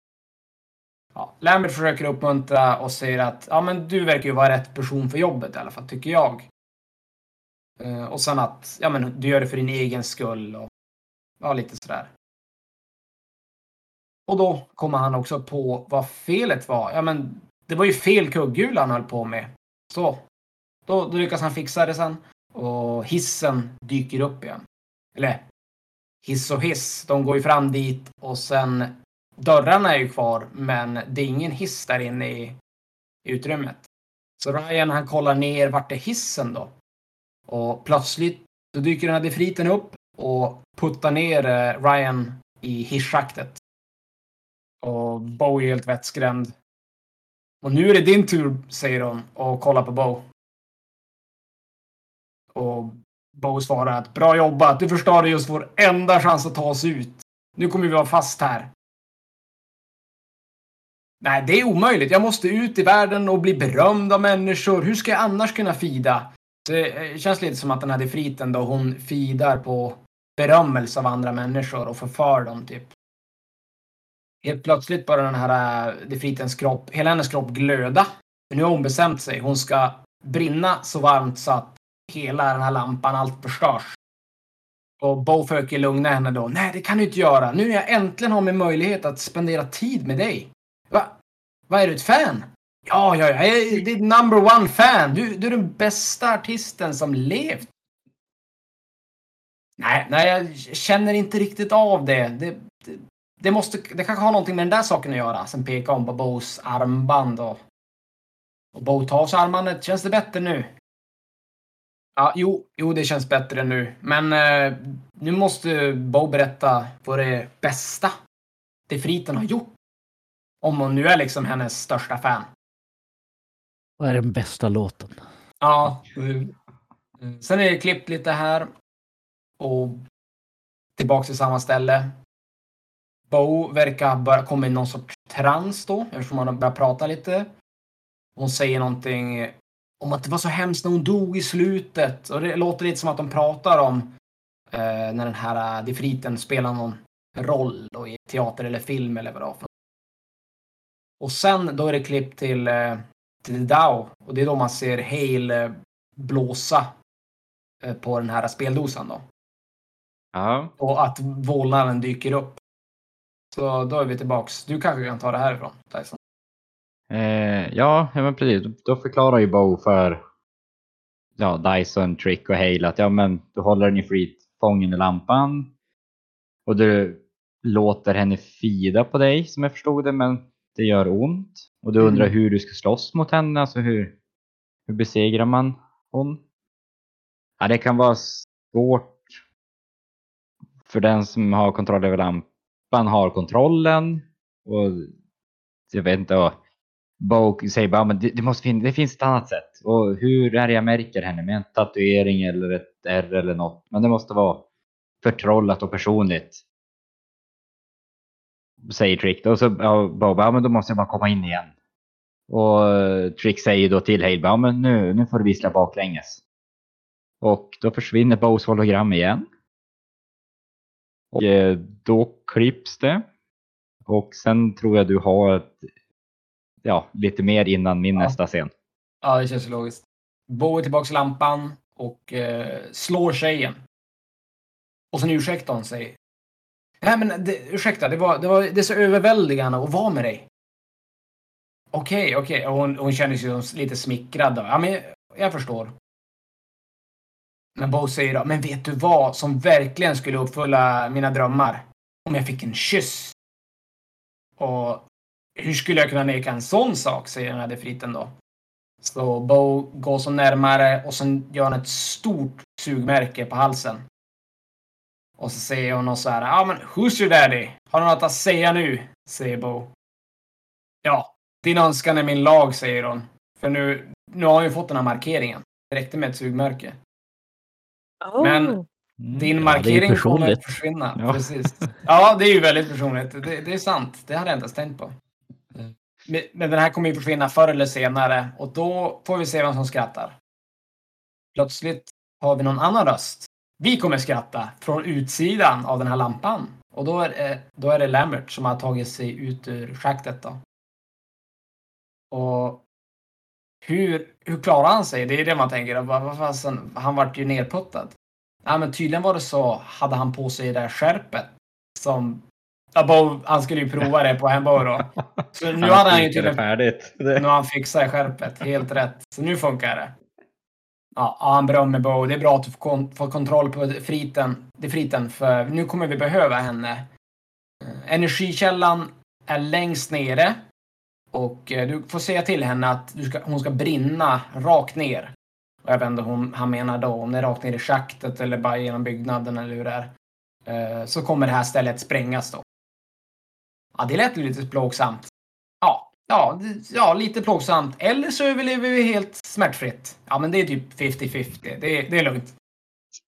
Speaker 2: Ja, Lambert försöker uppmuntra och säger att ja, men du verkar ju vara rätt person för jobbet i alla fall, tycker jag. Eh, och sen att ja, men du gör det för din egen skull och ja, lite sådär. Och då kommer han också på vad felet var. Ja, men det var ju fel kugghjul han höll på med. Så. Då, då lyckas han fixa det sen. Och hissen dyker upp igen. Eller hiss och hiss. De går ju fram dit och sen dörrarna är ju kvar, men det är ingen hiss där inne i utrymmet. Så Ryan han kollar ner vart är hissen då? Och plötsligt så dyker den här defriten upp och puttar ner eh, Ryan i hisschaktet. Och Bo är helt vettskrämd. Och nu är det din tur, säger hon och kollar på Bo. Och Bo svarar att bra jobbat, du förstörde just vår enda chans att ta oss ut. Nu kommer vi vara fast här. Nej, det är omöjligt. Jag måste ut i världen och bli berömd av människor. Hur ska jag annars kunna fida? Det eh, känns lite som att den här defriten då, hon fidar på berömmelse av andra människor och förför dem typ. Helt plötsligt börjar den här eh, defritens kropp, hela hennes kropp glöda. Men nu har hon bestämt sig. Hon ska brinna så varmt så att hela den här lampan, allt förstörs. Och Bo försöker lugna henne då. Nej, det kan du inte göra. Nu när jag äntligen har min möjlighet att spendera tid med dig. Va? Vad är du ett fan? Ja, ja, jag är ditt number one fan. Du, du är den bästa artisten som levt. Nej, nej, jag känner inte riktigt av det. Det, det, det måste, det kanske har någonting med den där saken att göra. Sen pekar hon på Bows armband och, och Bo tar av sig armbandet. Känns det bättre nu? Ja, jo, jo, det känns bättre nu. Men eh, nu måste Bo berätta vad det bästa det Friten har gjort. Om hon nu är liksom hennes största fan.
Speaker 1: Vad är den bästa låten?
Speaker 2: Ja. Eh, sen är det klippt lite här. Och tillbaks till samma ställe. Bo verkar börja komma i någon sorts trans då, eftersom han börjar prata lite. Hon säger någonting om att det var så hemskt när hon dog i slutet. Och det låter lite som att de pratar om eh, när den här eh, defriten spelar någon roll då i teater eller film eller vad det var. Och sen då är det klipp till, eh, till Dao. Och det är då man ser Hale eh, blåsa eh, på den här speldosan då.
Speaker 3: Ja.
Speaker 2: Och att vålnaden dyker upp. Så då är vi tillbaks. Du kanske kan ta det härifrån, Tyson.
Speaker 3: Eh, ja, men precis. Då förklarar ju Bo för ja, Dyson, Trick och Hale att ja, men du håller den i free fången i lampan och du låter henne fida på dig som jag förstod det, men det gör ont. Och du undrar
Speaker 2: Mm.
Speaker 3: hur du ska slåss mot henne, alltså hur, hur besegrar man hon? Ja, det kan vara svårt för den som har kontroll över lampan har kontrollen och jag vet inte. Och Bo säger bara men det, det, måste fin- det finns ett annat sätt. Och hur är det jag märker henne? Med en tatuering eller ett R eller något. Men det måste vara förtrollat och personligt. Säger Trick. Och så ja, Bo bara, ja, men då måste jag bara komma in igen. Och Trick säger då till Hale, ja men nu, nu får du vissla baklänges. Och då försvinner Bows hologram igen. Och eh, då klipps det. Och sen tror jag du har ett, ja, lite mer innan min
Speaker 2: Ja.
Speaker 3: nästa scen.
Speaker 2: Ja, det känns logiskt. Bo är tillbaks i lampan och eh, slår tjejen. Och sen ursäktar hon sig. Nej men det, ursäkta, det, var, det, var, det är så överväldigande att vara med dig. Okej, okej. Okay. Hon, hon känner sig som lite smickrad. Då. Ja, men jag, jag förstår. Men Bo säger då, men vet du vad som verkligen skulle uppfylla mina drömmar? Om jag fick en kyss. Och hur skulle jag kunna neka en sån sak, säger den här defriten då. Så Bo går så närmare och sen gör han ett stort sugmärke på halsen. Och så säger hon så här. Ja men who's your daddy? Har du något att säga nu? Säger Bo. Ja, din önskan är min lag, säger hon. För nu, nu har hon ju fått den här markeringen. Det räckte med ett sugmärke. Men-
Speaker 4: Oh.
Speaker 2: Din
Speaker 1: Ja,
Speaker 2: markering
Speaker 1: är
Speaker 2: kommer att försvinna.
Speaker 3: Ja.
Speaker 2: Precis. Ja, det är ju väldigt personligt. Det, det är sant. Det hade jag inte ens tänkt på. Men, men den här kommer ju försvinna förr eller senare och då får vi se vem som skrattar. Plötsligt har vi någon annan röst. Vi kommer skratta från utsidan av den här lampan. Och då är, det- då är det Lambert som har tagit sig ut ur schaktet då. Och hur, hur klarar han sig? Det är det man tänker. Vad, vad fasen, han vart ju nerputtad. Ja, men tydligen var det så, hade han på sig det där skärpet som... Bo, han skulle ju prova det på Hamburg då. Så nu hade han ju tydligen
Speaker 3: färdigt.
Speaker 2: nu har han fixat skärpet. Helt rätt. Så nu funkar det. Ja, han berömmer Bo. Det är bra att du får, kon- får kontroll på friten, det friten, för nu kommer vi behöva henne. Eh, energikällan är längst nere. Och eh, du får säga till henne att du ska, hon ska brinna rakt ner. Och jag vet inte hon, han menar då, om det är rakt ner i schaktet eller bara genom byggnaden eller hur det är. Eh, så kommer det här stället sprängas då. Ja, det lät ju lite plågsamt. Ja, ja, lite plågsamt. Eller så överlever vi helt smärtfritt. Ja, men det är typ 50-50. Det, är- det är lugnt.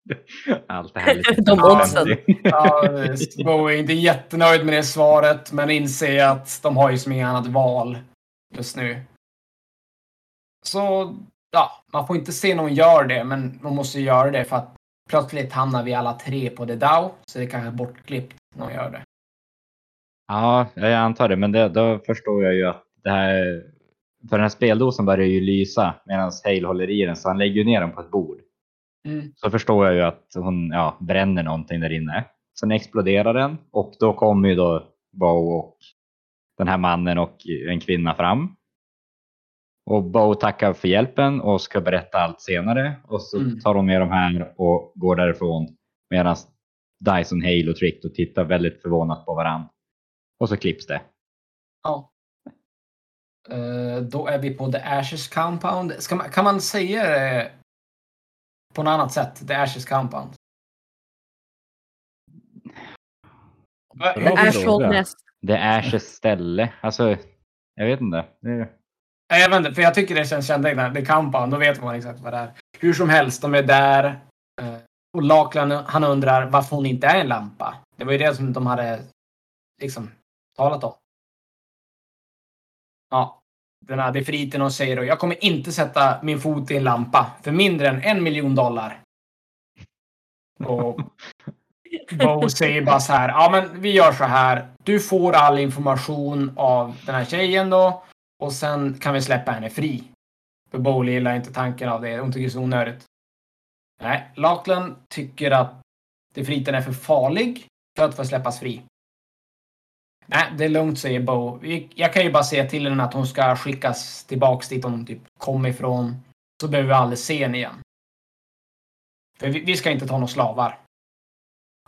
Speaker 3: Allt det här lite
Speaker 4: De
Speaker 2: Ja,
Speaker 4: oddsen.
Speaker 2: Ja, visst. Bo är inte jättenöjd med det svaret, men inser att de har ju som inget annat val just nu. Så, ja, man får inte se någon gör det, men man måste göra det för att plötsligt hamnar vi alla tre på The Dow. Så det är kanske är bortklippt när de gör det.
Speaker 3: Ja, jag antar det, men det, då förstår jag ju att det här... För den här speldosen börjar ju lysa medan Hale håller i den, så han lägger ner den på ett bord.
Speaker 2: Mm.
Speaker 3: Så förstår jag ju att hon ja, bränner någonting där inne. Sen exploderar den och då kommer ju då Bo och den här mannen och en kvinna fram. Och Bo tackar för hjälpen och ska berätta allt senare. Och så
Speaker 2: Mm.
Speaker 3: tar hon med de här och går därifrån. Medan Dyson, Hale och Trick tittar väldigt förvånat på varandra. Och så klipps det.
Speaker 2: Ja. Eh, då är vi på The Ashes Compound. Ska man, kan man säga det på något annat sätt? The Ashes Compound?
Speaker 4: Nest.
Speaker 3: Det är Ashes ställe. Alltså, jag vet inte. Det är...
Speaker 2: Jag vet inte, för jag tycker det känns kännetecknande. The Compound, då vet man exakt vad det är. Hur som helst, de är där. eh, Och Lackland, han undrar varför hon inte är en lampa. Det var ju det som de hade liksom talat om. Ja, den här defriten och säger då, jag kommer inte sätta min fot i en lampa för mindre än en miljon dollar. Och Bo säger bara så här, ja men vi gör så här. Du får all information av den här tjejen då. Och sen kan vi släppa henne fri. För Bo gillar inte tanken av det. Hon tycker det är så onödigt. Nej, Lackland tycker att defriten är för farlig för att få släppas fri. Nej, det är lugnt säger Bo. Jag kan ju bara säga till henne att hon ska skickas tillbaks dit hon typ kom ifrån. Så behöver vi aldrig se henne igen. För vi, vi ska inte ta några slavar.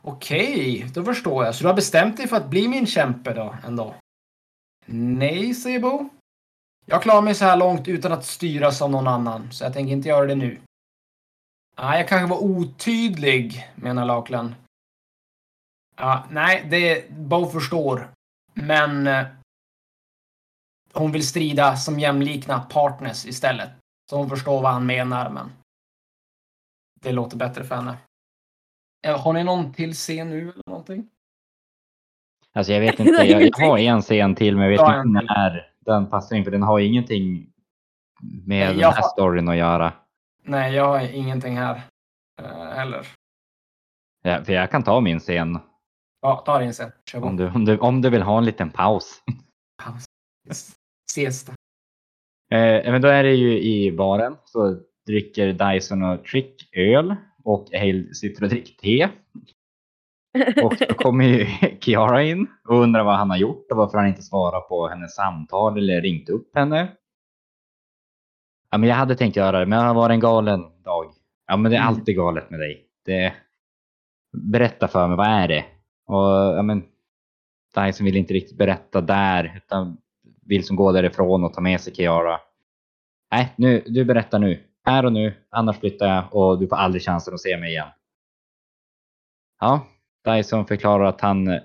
Speaker 2: Okej, då förstår jag. Så du har bestämt dig för att bli min kämpe då, ändå? Nej, säger Bo. Jag klarar mig så här långt utan att styras av någon annan, så jag tänker inte göra det nu. Ah, jag kanske var otydlig, menar Lakland. Ja, nej, det Bo förstår. Men eh, hon vill strida som jämlikna partners istället. Så hon förstår vad han menar, men det låter bättre för henne. Har ni någon till scen nu eller någonting?
Speaker 3: Alltså jag vet inte, jag, jag har en scen till men jag vet inte när den passar in för den har ingenting med
Speaker 2: Nej,
Speaker 3: den
Speaker 2: jag
Speaker 3: här
Speaker 2: har-
Speaker 3: storyn att göra.
Speaker 2: Nej, jag har ingenting här eh, heller.
Speaker 3: Ja, för jag kan ta min scen
Speaker 2: Ja, ta din sen. Kör
Speaker 3: om du, om, du, om du vill ha en liten paus.
Speaker 2: Siesta.
Speaker 3: Eh, men då är det ju i baren så dricker Dyson och Trick öl och Hale sitter och dricker te. Och då kommer ju Kiara in och undrar vad han har gjort och varför han inte svarar på hennes samtal eller ringt upp henne. Ja, men jag hade tänkt göra det, men det har varit en galen dag. Ja, men det är
Speaker 2: Mm.
Speaker 3: alltid galet med dig. Det... Berätta för mig, vad är det? Och ja, men Dyson vill inte riktigt berätta där, utan vill som gå därifrån och ta med sig Kiara. Nej, nu, du berättar nu. Här och nu, annars flyttar jag och du får aldrig chansen att se mig igen. Ja, Dyson förklarar att han eh,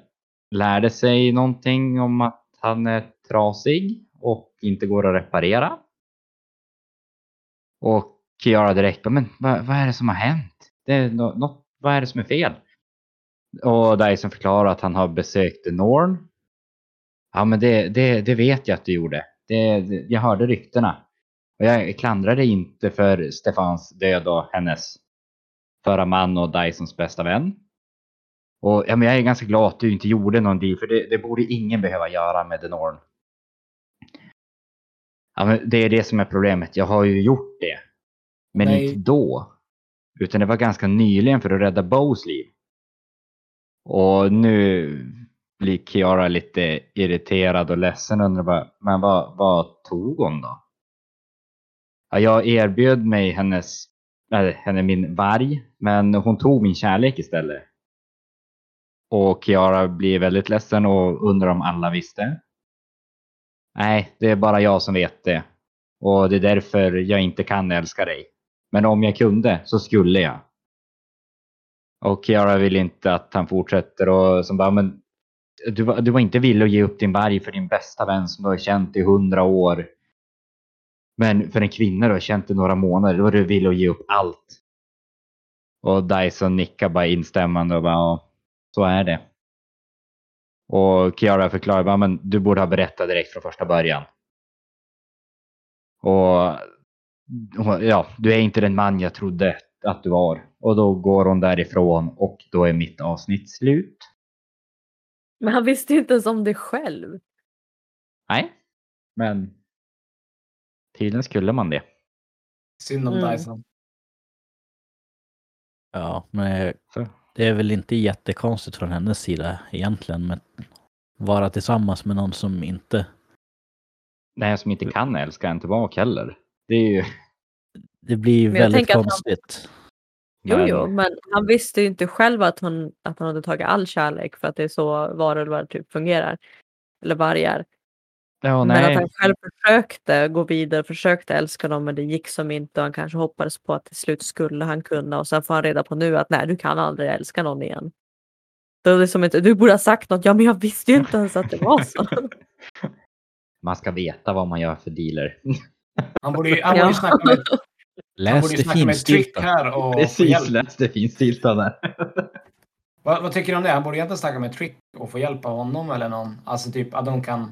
Speaker 3: lärde sig någonting om att han är trasig och inte går att reparera. Och Kiara direkt men vad, vad är det som har hänt? Det är något, vad är det som är fel? Och Dyson förklarar att han har besökt Norn. Ja, men det, det, det vet jag att du gjorde. Det, det, jag hörde ryktena. Och jag klandrar dig inte för Stefans död och hennes förra man och Dysons bästa vän. Och ja, men jag är ganska glad att du inte gjorde någon deal, för det, det borde ingen behöva göra med The Norn. Ja, men det är det som är problemet. Jag har ju gjort det. Men
Speaker 2: Nej.
Speaker 3: inte då. Utan det var ganska nyligen för att rädda Bows liv. Och nu blir Kiara lite irriterad och ledsen och undrar bara, men vad, vad tog hon då? Ja, jag erbjöd mig hennes, eller henne min varg, men hon tog min kärlek istället. Och Kiara blir väldigt ledsen och undrar om alla visste. Nej, det är bara jag som vet det. Och det är därför jag inte kan älska dig. Men om jag kunde så skulle jag. Och Kiara vill inte att han fortsätter och som bara, men du, var- du var inte villig att ge upp din varg för din bästa vän som du har känt i hundra år. Men för en kvinna du har känt i några månader, då var du villig att ge upp allt. Och Dyson nickar bara instämmande och bara, ja, så är det. Och Kiara förklarar bara, men du borde ha berättat direkt från första början. Och, ja, du är inte den man jag trodde att du var. Och då går hon därifrån och då är mitt avsnitt slut.
Speaker 4: Men han visste ju inte ens om det själv.
Speaker 3: Nej, men tydligen skulle man det.
Speaker 2: Synd om
Speaker 4: Mm.
Speaker 2: Dyson.
Speaker 1: Ja, men det är väl inte jättekonstigt från hennes sida egentligen. Men vara tillsammans med någon som inte...
Speaker 3: Den som inte kan älska en tillbaka heller. Det är ju...
Speaker 1: Det blir ju
Speaker 4: Men jag
Speaker 1: väldigt
Speaker 4: att han-
Speaker 1: konstigt.
Speaker 4: Jo,
Speaker 3: men-
Speaker 4: jo, men han visste ju inte själv att hon, att hon hade tagit all kärlek för att det är så varulvar typ fungerar. Eller vargar.
Speaker 3: Ja,
Speaker 4: men att han själv försökte gå vidare, försökte älska dem men det gick som inte och han kanske hoppades på att till slut skulle han kunna och sen får han reda på nu att nej du kan aldrig älska någon igen. Då är det som inte, du borde ha sagt något, ja men jag visste ju inte ens att det var så.
Speaker 3: Man ska veta vad man gör för dealer.
Speaker 2: Han borde ju, han borde ju snacka med, han
Speaker 1: Läs det
Speaker 2: snacka med Trick
Speaker 1: finstilta.
Speaker 2: här och få
Speaker 3: Precis,
Speaker 2: hjälp.
Speaker 3: läs det finstilta där.
Speaker 2: Vad, vad tycker du om det? Han borde egentligen snacka med Trick och få hjälp av honom eller någon. Alltså typ att de kan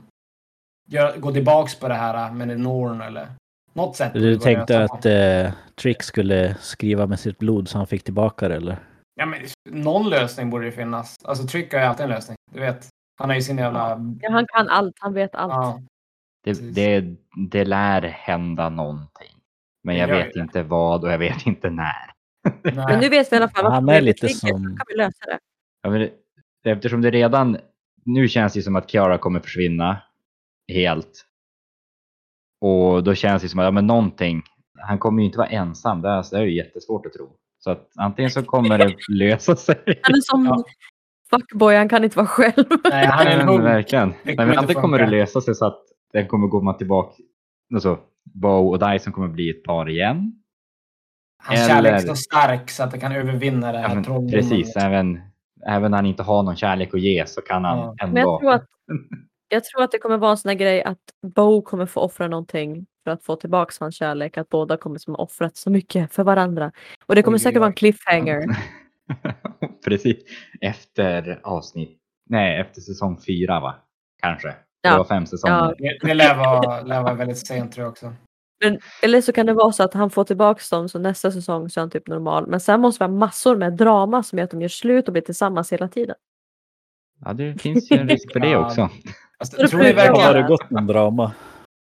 Speaker 2: göra, gå tillbaks på det här med Norn eller något sätt.
Speaker 1: Du tänkte att eh, Trick skulle skriva med sitt blod så han fick tillbaka det eller?
Speaker 2: Ja, men någon lösning borde det finnas. Alltså Trick har ju alltid en lösning. Du vet. Han har ju sin jävla...
Speaker 4: Ja, han kan allt, han vet allt.
Speaker 2: Ja.
Speaker 3: Det, det, det lär hända någonting. Men jag
Speaker 2: gör
Speaker 3: vet
Speaker 2: det.
Speaker 3: inte vad och jag vet inte när.
Speaker 4: Men
Speaker 2: Nej.
Speaker 4: nu vet vi i alla fall vad
Speaker 1: Han är lite som-
Speaker 4: kan vi lösa det.
Speaker 3: Ja, men det, eftersom det redan... Nu känns det som att Kiara kommer försvinna helt. Och då känns det som att ja, men någonting... Han kommer ju inte vara ensam. Det är, det är ju jättesvårt att tro. Så att antingen så kommer det lösa sig.
Speaker 4: Han är som
Speaker 2: Ja.
Speaker 4: fuckboy, han kan inte vara själv.
Speaker 2: Nej, han är en
Speaker 3: Men
Speaker 2: hunk.
Speaker 3: verkligen. Nej,
Speaker 2: kommer
Speaker 3: men antingen kommer det lösa sig så att den kommer gå tillbaka. Alltså, Bo och Dyson kommer bli ett par igen.
Speaker 2: Hans
Speaker 3: Eller-
Speaker 2: kärlek är så stark så att det kan övervinna det
Speaker 3: Ja,
Speaker 2: här
Speaker 3: men,
Speaker 2: trolldomen.
Speaker 3: precis, även, även när han inte har någon kärlek att ge så kan han
Speaker 2: Ja.
Speaker 3: ändå...
Speaker 4: Men jag tror, att, jag tror att det kommer vara en sån här grej att Bo kommer få offra någonting för att få tillbaka hans kärlek. Att båda kommer som ha offrat så mycket för varandra. Och det kommer
Speaker 2: Oj,
Speaker 4: säkert vara en cliffhanger.
Speaker 3: Precis. Efter avsnitt, nej efter säsong fyra va? Kanske.
Speaker 4: Ja.
Speaker 3: Det var fem säsonger.
Speaker 4: Ja.
Speaker 2: Det, det lär vara, lär vara väldigt sent tror jag också.
Speaker 4: Men, eller så kan det vara så att han får tillbaka dem så nästa säsong så är han typ normal. Men sen måste vi ha massor med drama som gör att de gör slut och blir tillsammans hela tiden.
Speaker 3: Ja, det finns ju en risk för det
Speaker 2: Ja.
Speaker 3: också.
Speaker 2: Alltså, tror ni
Speaker 4: brukar
Speaker 1: Har det
Speaker 2: verkligen,
Speaker 1: gått någon drama?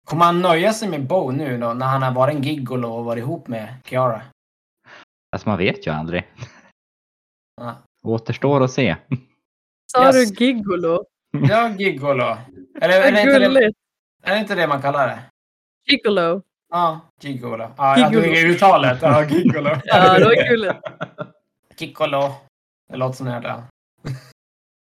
Speaker 2: kommer han nöja sig med Bo nu då, när han har varit en gigolo och varit ihop med Kiara?
Speaker 3: Alltså man vet ju aldrig.
Speaker 2: Ja,
Speaker 3: Återstår att se.
Speaker 4: Sa
Speaker 2: Yes.
Speaker 4: du gigolo?
Speaker 2: ja gigolo. Eller är det, inte det, är det inte det man kallar det?
Speaker 4: Gigolo.
Speaker 2: Ja, gigolo. Ja, jag
Speaker 4: Gigolo.
Speaker 2: tog i uttalet. Ja, gigolo.
Speaker 4: Ja, det var gulligt.
Speaker 2: Gigolo. Det låter som det här.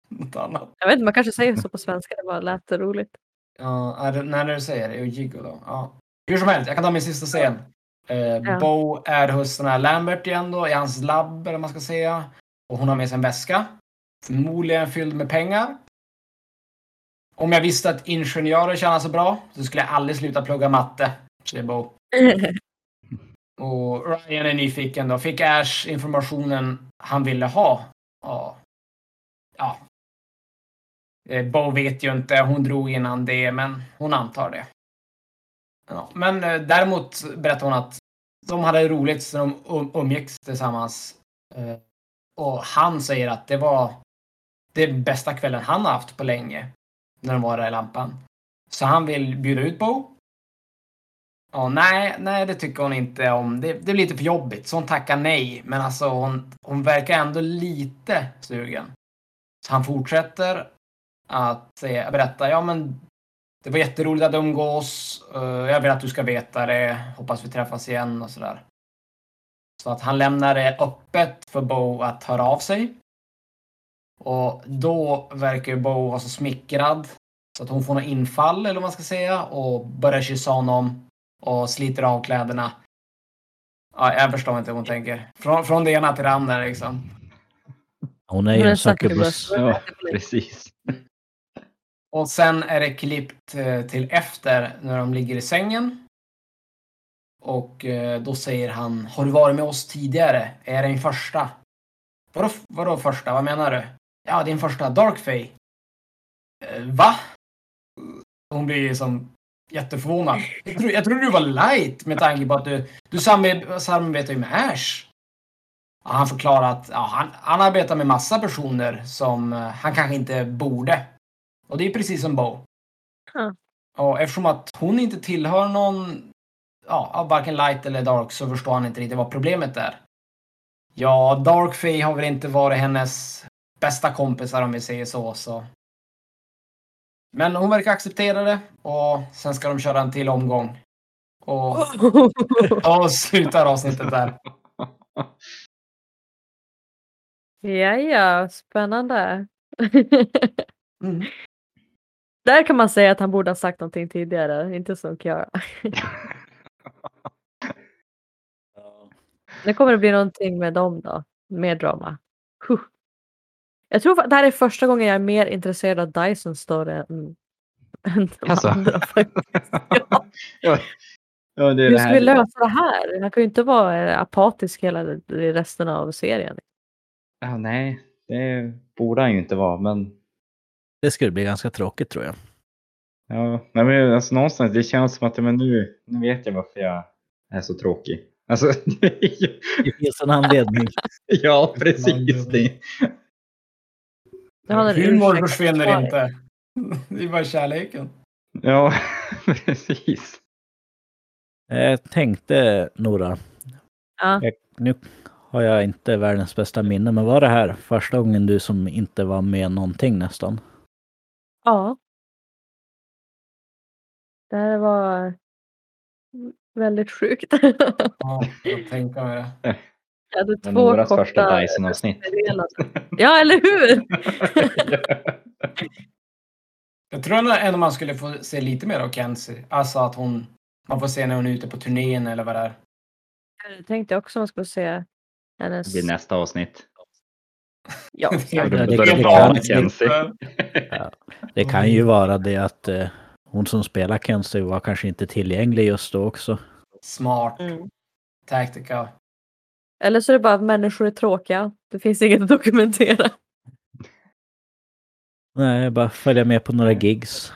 Speaker 2: Något annat.
Speaker 4: Jag vet inte, man kanske säger så på svenska. Det bara lät roligt.
Speaker 2: Ja, det, när du säger det. Gigolo. Ja. Hur som helst, jag kan ta min sista scen. Eh,
Speaker 4: Ja.
Speaker 2: Bo är hos den här Lambert igen då, i hans labb eller vad man ska säga. Och hon har med sig en väska. Förmodligen fylld med pengar. Om jag visste att ingenjörer tjänar så bra så skulle jag aldrig sluta plugga matte, säger Bo. Och Ryan är nyfiken då. Fick Ash informationen han ville ha? Ja. Ja. Eh, Bo vet ju inte. Hon drog innan det, men hon antar det. Ja. Men eh, däremot berättar hon att de hade roligt så de um- umgicks tillsammans. Eh, och han säger att det var den bästa kvällen han har haft på länge. När de var där i lampan. Så han vill bjuda ut Bo. Ja, nej, nej, det tycker hon inte om. Det, det blir lite för jobbigt, så hon tackar nej. Men alltså, hon, hon verkar ändå lite sugen. Så han fortsätter att eh, berätta, ja men det var jätteroligt att umgås. Uh, jag vill att du ska veta det. Hoppas vi träffas igen och sådär. Så att han lämnar det öppet för Bo att höra av sig. Och då verkar ju Bo vara så smickrad så att hon får något infall eller vad man ska säga och börjar kyssa honom och sliter av kläderna. Ja, jag förstår inte hur hon tänker. Från, från det ena till det andra liksom.
Speaker 1: Hon är ju en
Speaker 4: succubus.
Speaker 3: Ja, precis.
Speaker 2: Och sen är det klippt eh, till efter när de ligger i sängen. Och eh, då säger han, har du varit med oss tidigare? Är det din första? Vadå, vadå första? Vad menar du? Ja, din första Darkfey. Eh, va? Hon blir som jätteförvånad. Jag, tro, jag trodde du var light med tanke på att du, du samar- samarbetar ju med Ash. Ja, han förklarar att ja, han, han arbetar med massa personer som eh, han kanske inte borde. Och det är precis som Bo.
Speaker 4: Ja.
Speaker 2: Och eftersom att hon inte tillhör någon, ja, varken light eller dark så förstår han inte riktigt vad problemet är. Ja, Dark Fae har väl inte varit hennes bästa kompisar om vi säger så, så. Men hon verkar acceptera det och sen ska de köra en till omgång. Och och slutar avsnittet där.
Speaker 4: ja, ja, spännande.
Speaker 2: Mm.
Speaker 4: Där kan man säga att han borde ha sagt någonting tidigare, inte som Kiara. Nu kommer det bli någonting med dem då. Mer drama. Huh. Jag tror det här är första gången jag är mer intresserad av Dyson story än, än de
Speaker 3: Alltså.
Speaker 4: andra. Ja.
Speaker 3: ja, ja, det är
Speaker 4: Hur
Speaker 3: det
Speaker 4: ska vi lösa det här? Han kan ju inte vara eh, apatisk hela resten av serien.
Speaker 3: Ja, nej, det borde han ju inte vara, men
Speaker 1: Det skulle bli ganska tråkigt tror jag.
Speaker 3: Ja, nej, men alltså någonstans, det känns som att men nu, nu vet jag varför jag är så tråkig. Alltså, det är ju-
Speaker 1: Det finns en anledning.
Speaker 3: ja, precis det.
Speaker 2: Humor försvinner inte. Det är bara kärleken.
Speaker 3: Ja, precis.
Speaker 1: Jag tänkte Nora,
Speaker 4: Ja.
Speaker 1: jag, nu har jag inte världens bästa minne, men var det här första gången du som inte var med någonting nästan?
Speaker 4: ja. Det här var väldigt sjukt.
Speaker 2: Ja, jag tänker mig det.
Speaker 4: Jag hade två
Speaker 3: Noras
Speaker 4: korta
Speaker 3: första Dyson-avsnitt.
Speaker 4: Ja, eller hur?
Speaker 2: Jag tror ändå man skulle få se lite mer av Kenzie. Alltså att hon, man får se när hon är ute på turnén eller vad det är.
Speaker 4: Jag tänkte också man skulle se hennes...
Speaker 3: Det blir nästa avsnitt.
Speaker 4: Ja,
Speaker 3: Ja,
Speaker 1: det- det- det
Speaker 3: det
Speaker 1: kan-
Speaker 3: Kenzie.
Speaker 1: Det kan ju vara det att eh, hon som spelar Kenzie var kanske inte tillgänglig just då också.
Speaker 2: Smart
Speaker 4: Mm.
Speaker 2: tactica.
Speaker 4: Eller så är det bara att människor är tråkiga. Det finns inget att dokumentera.
Speaker 1: Nej, bara följa med på några gigs.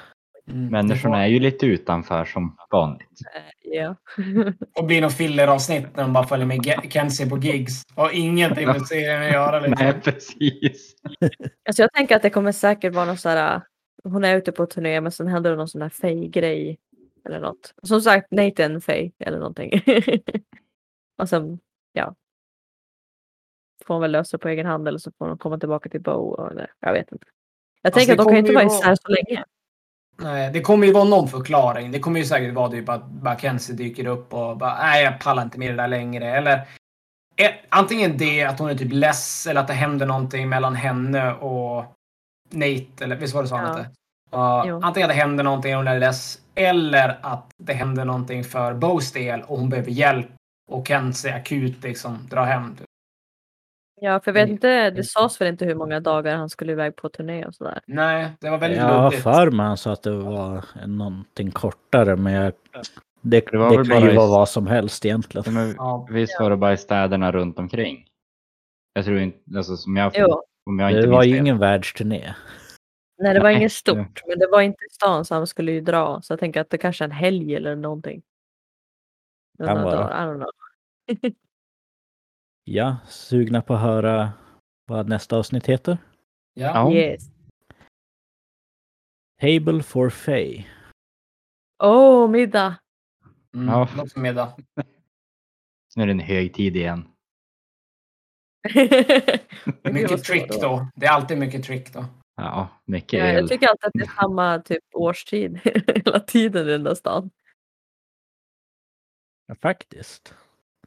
Speaker 2: Mm.
Speaker 3: Människorna är ju lite utanför som vanligt.
Speaker 4: Ja.
Speaker 2: Och blir något filleravsnitt när de bara följer med Kenzie på gigs. Och ingenting med serien att göra. Liksom.
Speaker 3: Nej, precis.
Speaker 4: Alltså jag tänker att det kommer säkert vara någon sån här... Hon är ute på turné men sen händer det någon sån här Faye-grej. Eller något. Som sagt, Nathan Faye eller någonting. och sen, ja. Får hon väl lösa på egen hand eller så får hon komma tillbaka till Bo. Eller, jag vet inte. Jag
Speaker 2: Alltså,
Speaker 4: tänker att de kan inte vara isär så länge.
Speaker 2: Nej, det kommer ju vara någon förklaring. Det kommer ju säkert vara typ att bara Kenzie dyker upp och bara nej, jag pallar inte med det där längre. Eller eh, antingen det, att hon är typ less eller att det händer någonting mellan henne och Nate. Eller visst var det så han
Speaker 4: Ja.
Speaker 2: hette? Uh, antingen att det händer någonting och hon är less. Eller att det händer någonting för Bows del och hon behöver hjälp. Och Kenzie akut liksom drar hem.
Speaker 4: Ja, för jag vet inte, det sades väl inte hur många dagar han skulle iväg på turné och sådär.
Speaker 2: Nej, det var väldigt
Speaker 1: Jag har
Speaker 2: luddigt.
Speaker 1: för mig han sa att det var någonting kortare, men jag, det,
Speaker 3: Det var
Speaker 1: det
Speaker 3: väl
Speaker 1: kan
Speaker 3: bara
Speaker 1: ju
Speaker 3: i-
Speaker 1: vara vad som helst egentligen.
Speaker 3: Men
Speaker 2: Ja,
Speaker 3: visst var det bara i städerna runt omkring? Jag tror inte, alltså som jag,
Speaker 4: Jo,
Speaker 3: om jag inte
Speaker 1: Det var
Speaker 3: minns
Speaker 1: ju
Speaker 3: fel.
Speaker 1: ingen världsturné.
Speaker 4: nej det var
Speaker 3: Nej,
Speaker 4: inget stort, men det var inte i stan så han skulle ju dra. Så jag tänker att det kanske är en helg eller någonting.
Speaker 1: Kan
Speaker 4: Några
Speaker 1: vara.
Speaker 4: dagar, I don't know.
Speaker 1: Ja, sugna på att höra vad nästa avsnitt heter?
Speaker 2: ja.
Speaker 3: Ja.
Speaker 4: Yes.
Speaker 1: Table for Faye.
Speaker 4: Åh, middag!
Speaker 2: Mm,
Speaker 3: Ja.
Speaker 2: Som middag.
Speaker 3: Nu är det en hög tid igen.
Speaker 2: Mycket trick då. Det är alltid mycket trick då.
Speaker 3: Ja, mycket
Speaker 4: Ja,
Speaker 3: el.
Speaker 4: jag tycker alltid att det är samma typ årstid hela tiden i den där stan.
Speaker 1: Ja, faktiskt.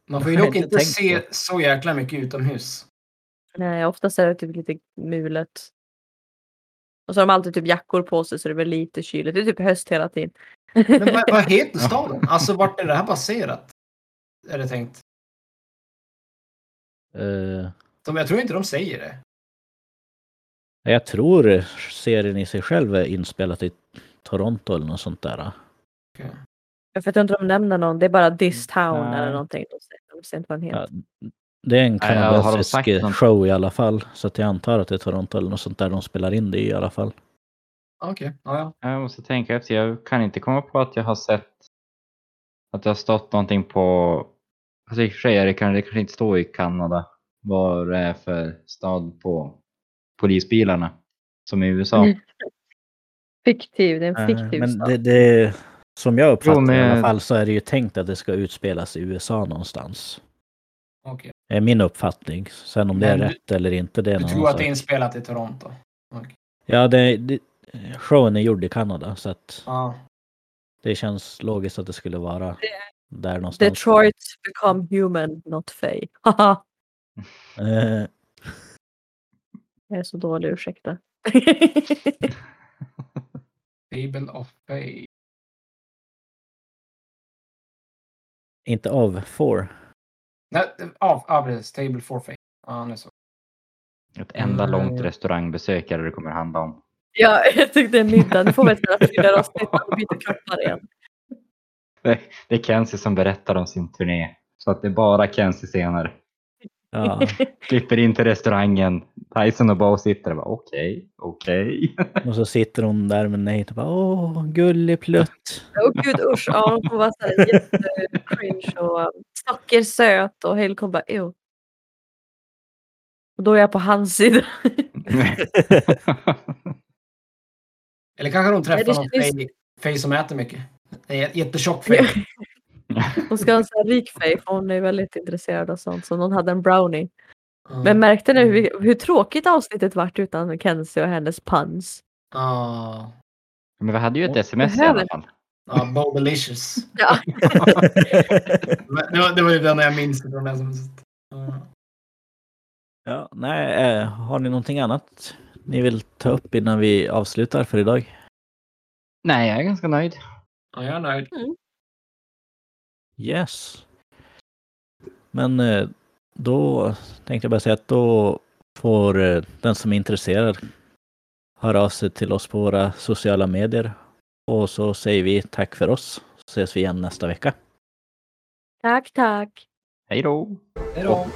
Speaker 2: Man får ju dock
Speaker 1: inte
Speaker 2: se
Speaker 1: på.
Speaker 2: så jäkla mycket utomhus.
Speaker 4: Nej, oftast är det typ lite mulet. Och så har de alltid typ jackor på sig så det blir lite kyligt. Det är typ höst hela tiden.
Speaker 2: Men vad, vad heter staden? Alltså vart är det här baserat? Är det tänkt?
Speaker 1: Eh,
Speaker 2: De, jag tror inte de säger det.
Speaker 1: jag tror serien i sig själv är inspelat i Toronto eller något sånt där.
Speaker 2: Okej.
Speaker 4: Jag vet inte om de nämner någon. Det är bara this town
Speaker 3: Nej.
Speaker 4: eller någonting. Vad den
Speaker 1: Ja, det är en kanadensisk
Speaker 3: något?
Speaker 1: show i alla fall. Så att jag antar att det är Toronto eller något sånt där de spelar in det i alla fall.
Speaker 2: Okej, ja, ja.
Speaker 3: Jag måste tänka efter. Jag kan inte komma på att jag har sett att det har stått någonting på... Alltså i och för sig det kanske, det kanske inte står i Kanada. vad det är för stad på polisbilarna. Som i USA.
Speaker 4: Mm. Fiktiv, det är en
Speaker 1: Eh,
Speaker 4: fiktiv
Speaker 1: Men
Speaker 4: stad.
Speaker 1: det, det, som jag uppfattar
Speaker 3: Jo,
Speaker 1: i alla
Speaker 3: men-
Speaker 1: fall så är det ju tänkt att det ska utspelas i USA någonstans.
Speaker 2: Okej.
Speaker 1: Det är min uppfattning. Sen om det är
Speaker 2: Men du-
Speaker 1: rätt eller inte, det är
Speaker 2: Du tror att det är
Speaker 1: sak.
Speaker 2: inspelat i Toronto? Okej.
Speaker 1: Ja, det, det, showen är gjord i Kanada så att
Speaker 2: Ja.
Speaker 1: det känns logiskt att det skulle vara där någonstans.
Speaker 4: Detroit become human, not fey. Haha,
Speaker 1: Eh,
Speaker 4: jag är så dålig, ursäkta.
Speaker 2: Fable of Bay.
Speaker 1: Inte av four.
Speaker 2: Nej, ja, ja, precis. Table for Fate. Ja, nu så.
Speaker 3: Ett enda
Speaker 2: Mm.
Speaker 3: långt restaurangbesök är det kommer handla om.
Speaker 4: ja, jag tyckte en middag. Nu får vi ett fyra avsnitt och byta kroppar igen.
Speaker 3: Det det är Kenzie som berättar om sin turné. Så att det är bara Kenzie senare.
Speaker 1: Ja,
Speaker 3: Klipper in till restaurangen. Tyson och Bo sitter och bara okej, okej.
Speaker 1: och så sitter hon där med Nate och bara åh, gullig plutt.
Speaker 4: Åh gud usch, ja, hon var såhär jättecringe och sockersöt och Hale kom bara ew. Och då är jag på hans sida.
Speaker 2: Eller kanske de träffar någon Fay som äter mycket. Det är jättetjock Fay.
Speaker 4: Hon ska ha en sån här rik fej för hon är väldigt intresserad av sånt. Så någon hade en brownie. Men märkte ni hur, hur tråkigt avsnittet vart utan Kenzie och hennes puns?
Speaker 2: Ja.
Speaker 3: Men vi hade ju ett sms i alla fall.
Speaker 2: Ja, Bobelicious.
Speaker 4: Ja.
Speaker 2: Det, var, det var ju den jag minns från det som... Ja.
Speaker 1: Ja, nej, eh, har ni någonting annat ni vill ta upp innan vi avslutar för idag?
Speaker 3: Nej, jag är ganska nöjd.
Speaker 2: Ja, jag är nöjd.
Speaker 1: Yes. Men eh, då tänkte jag bara säga att då får eh, den som är intresserad höra av sig till oss på våra sociala medier. Och så säger vi tack för oss. Så ses vi igen nästa vecka.
Speaker 4: Tack, tack.
Speaker 3: Hej då!
Speaker 2: Hej då.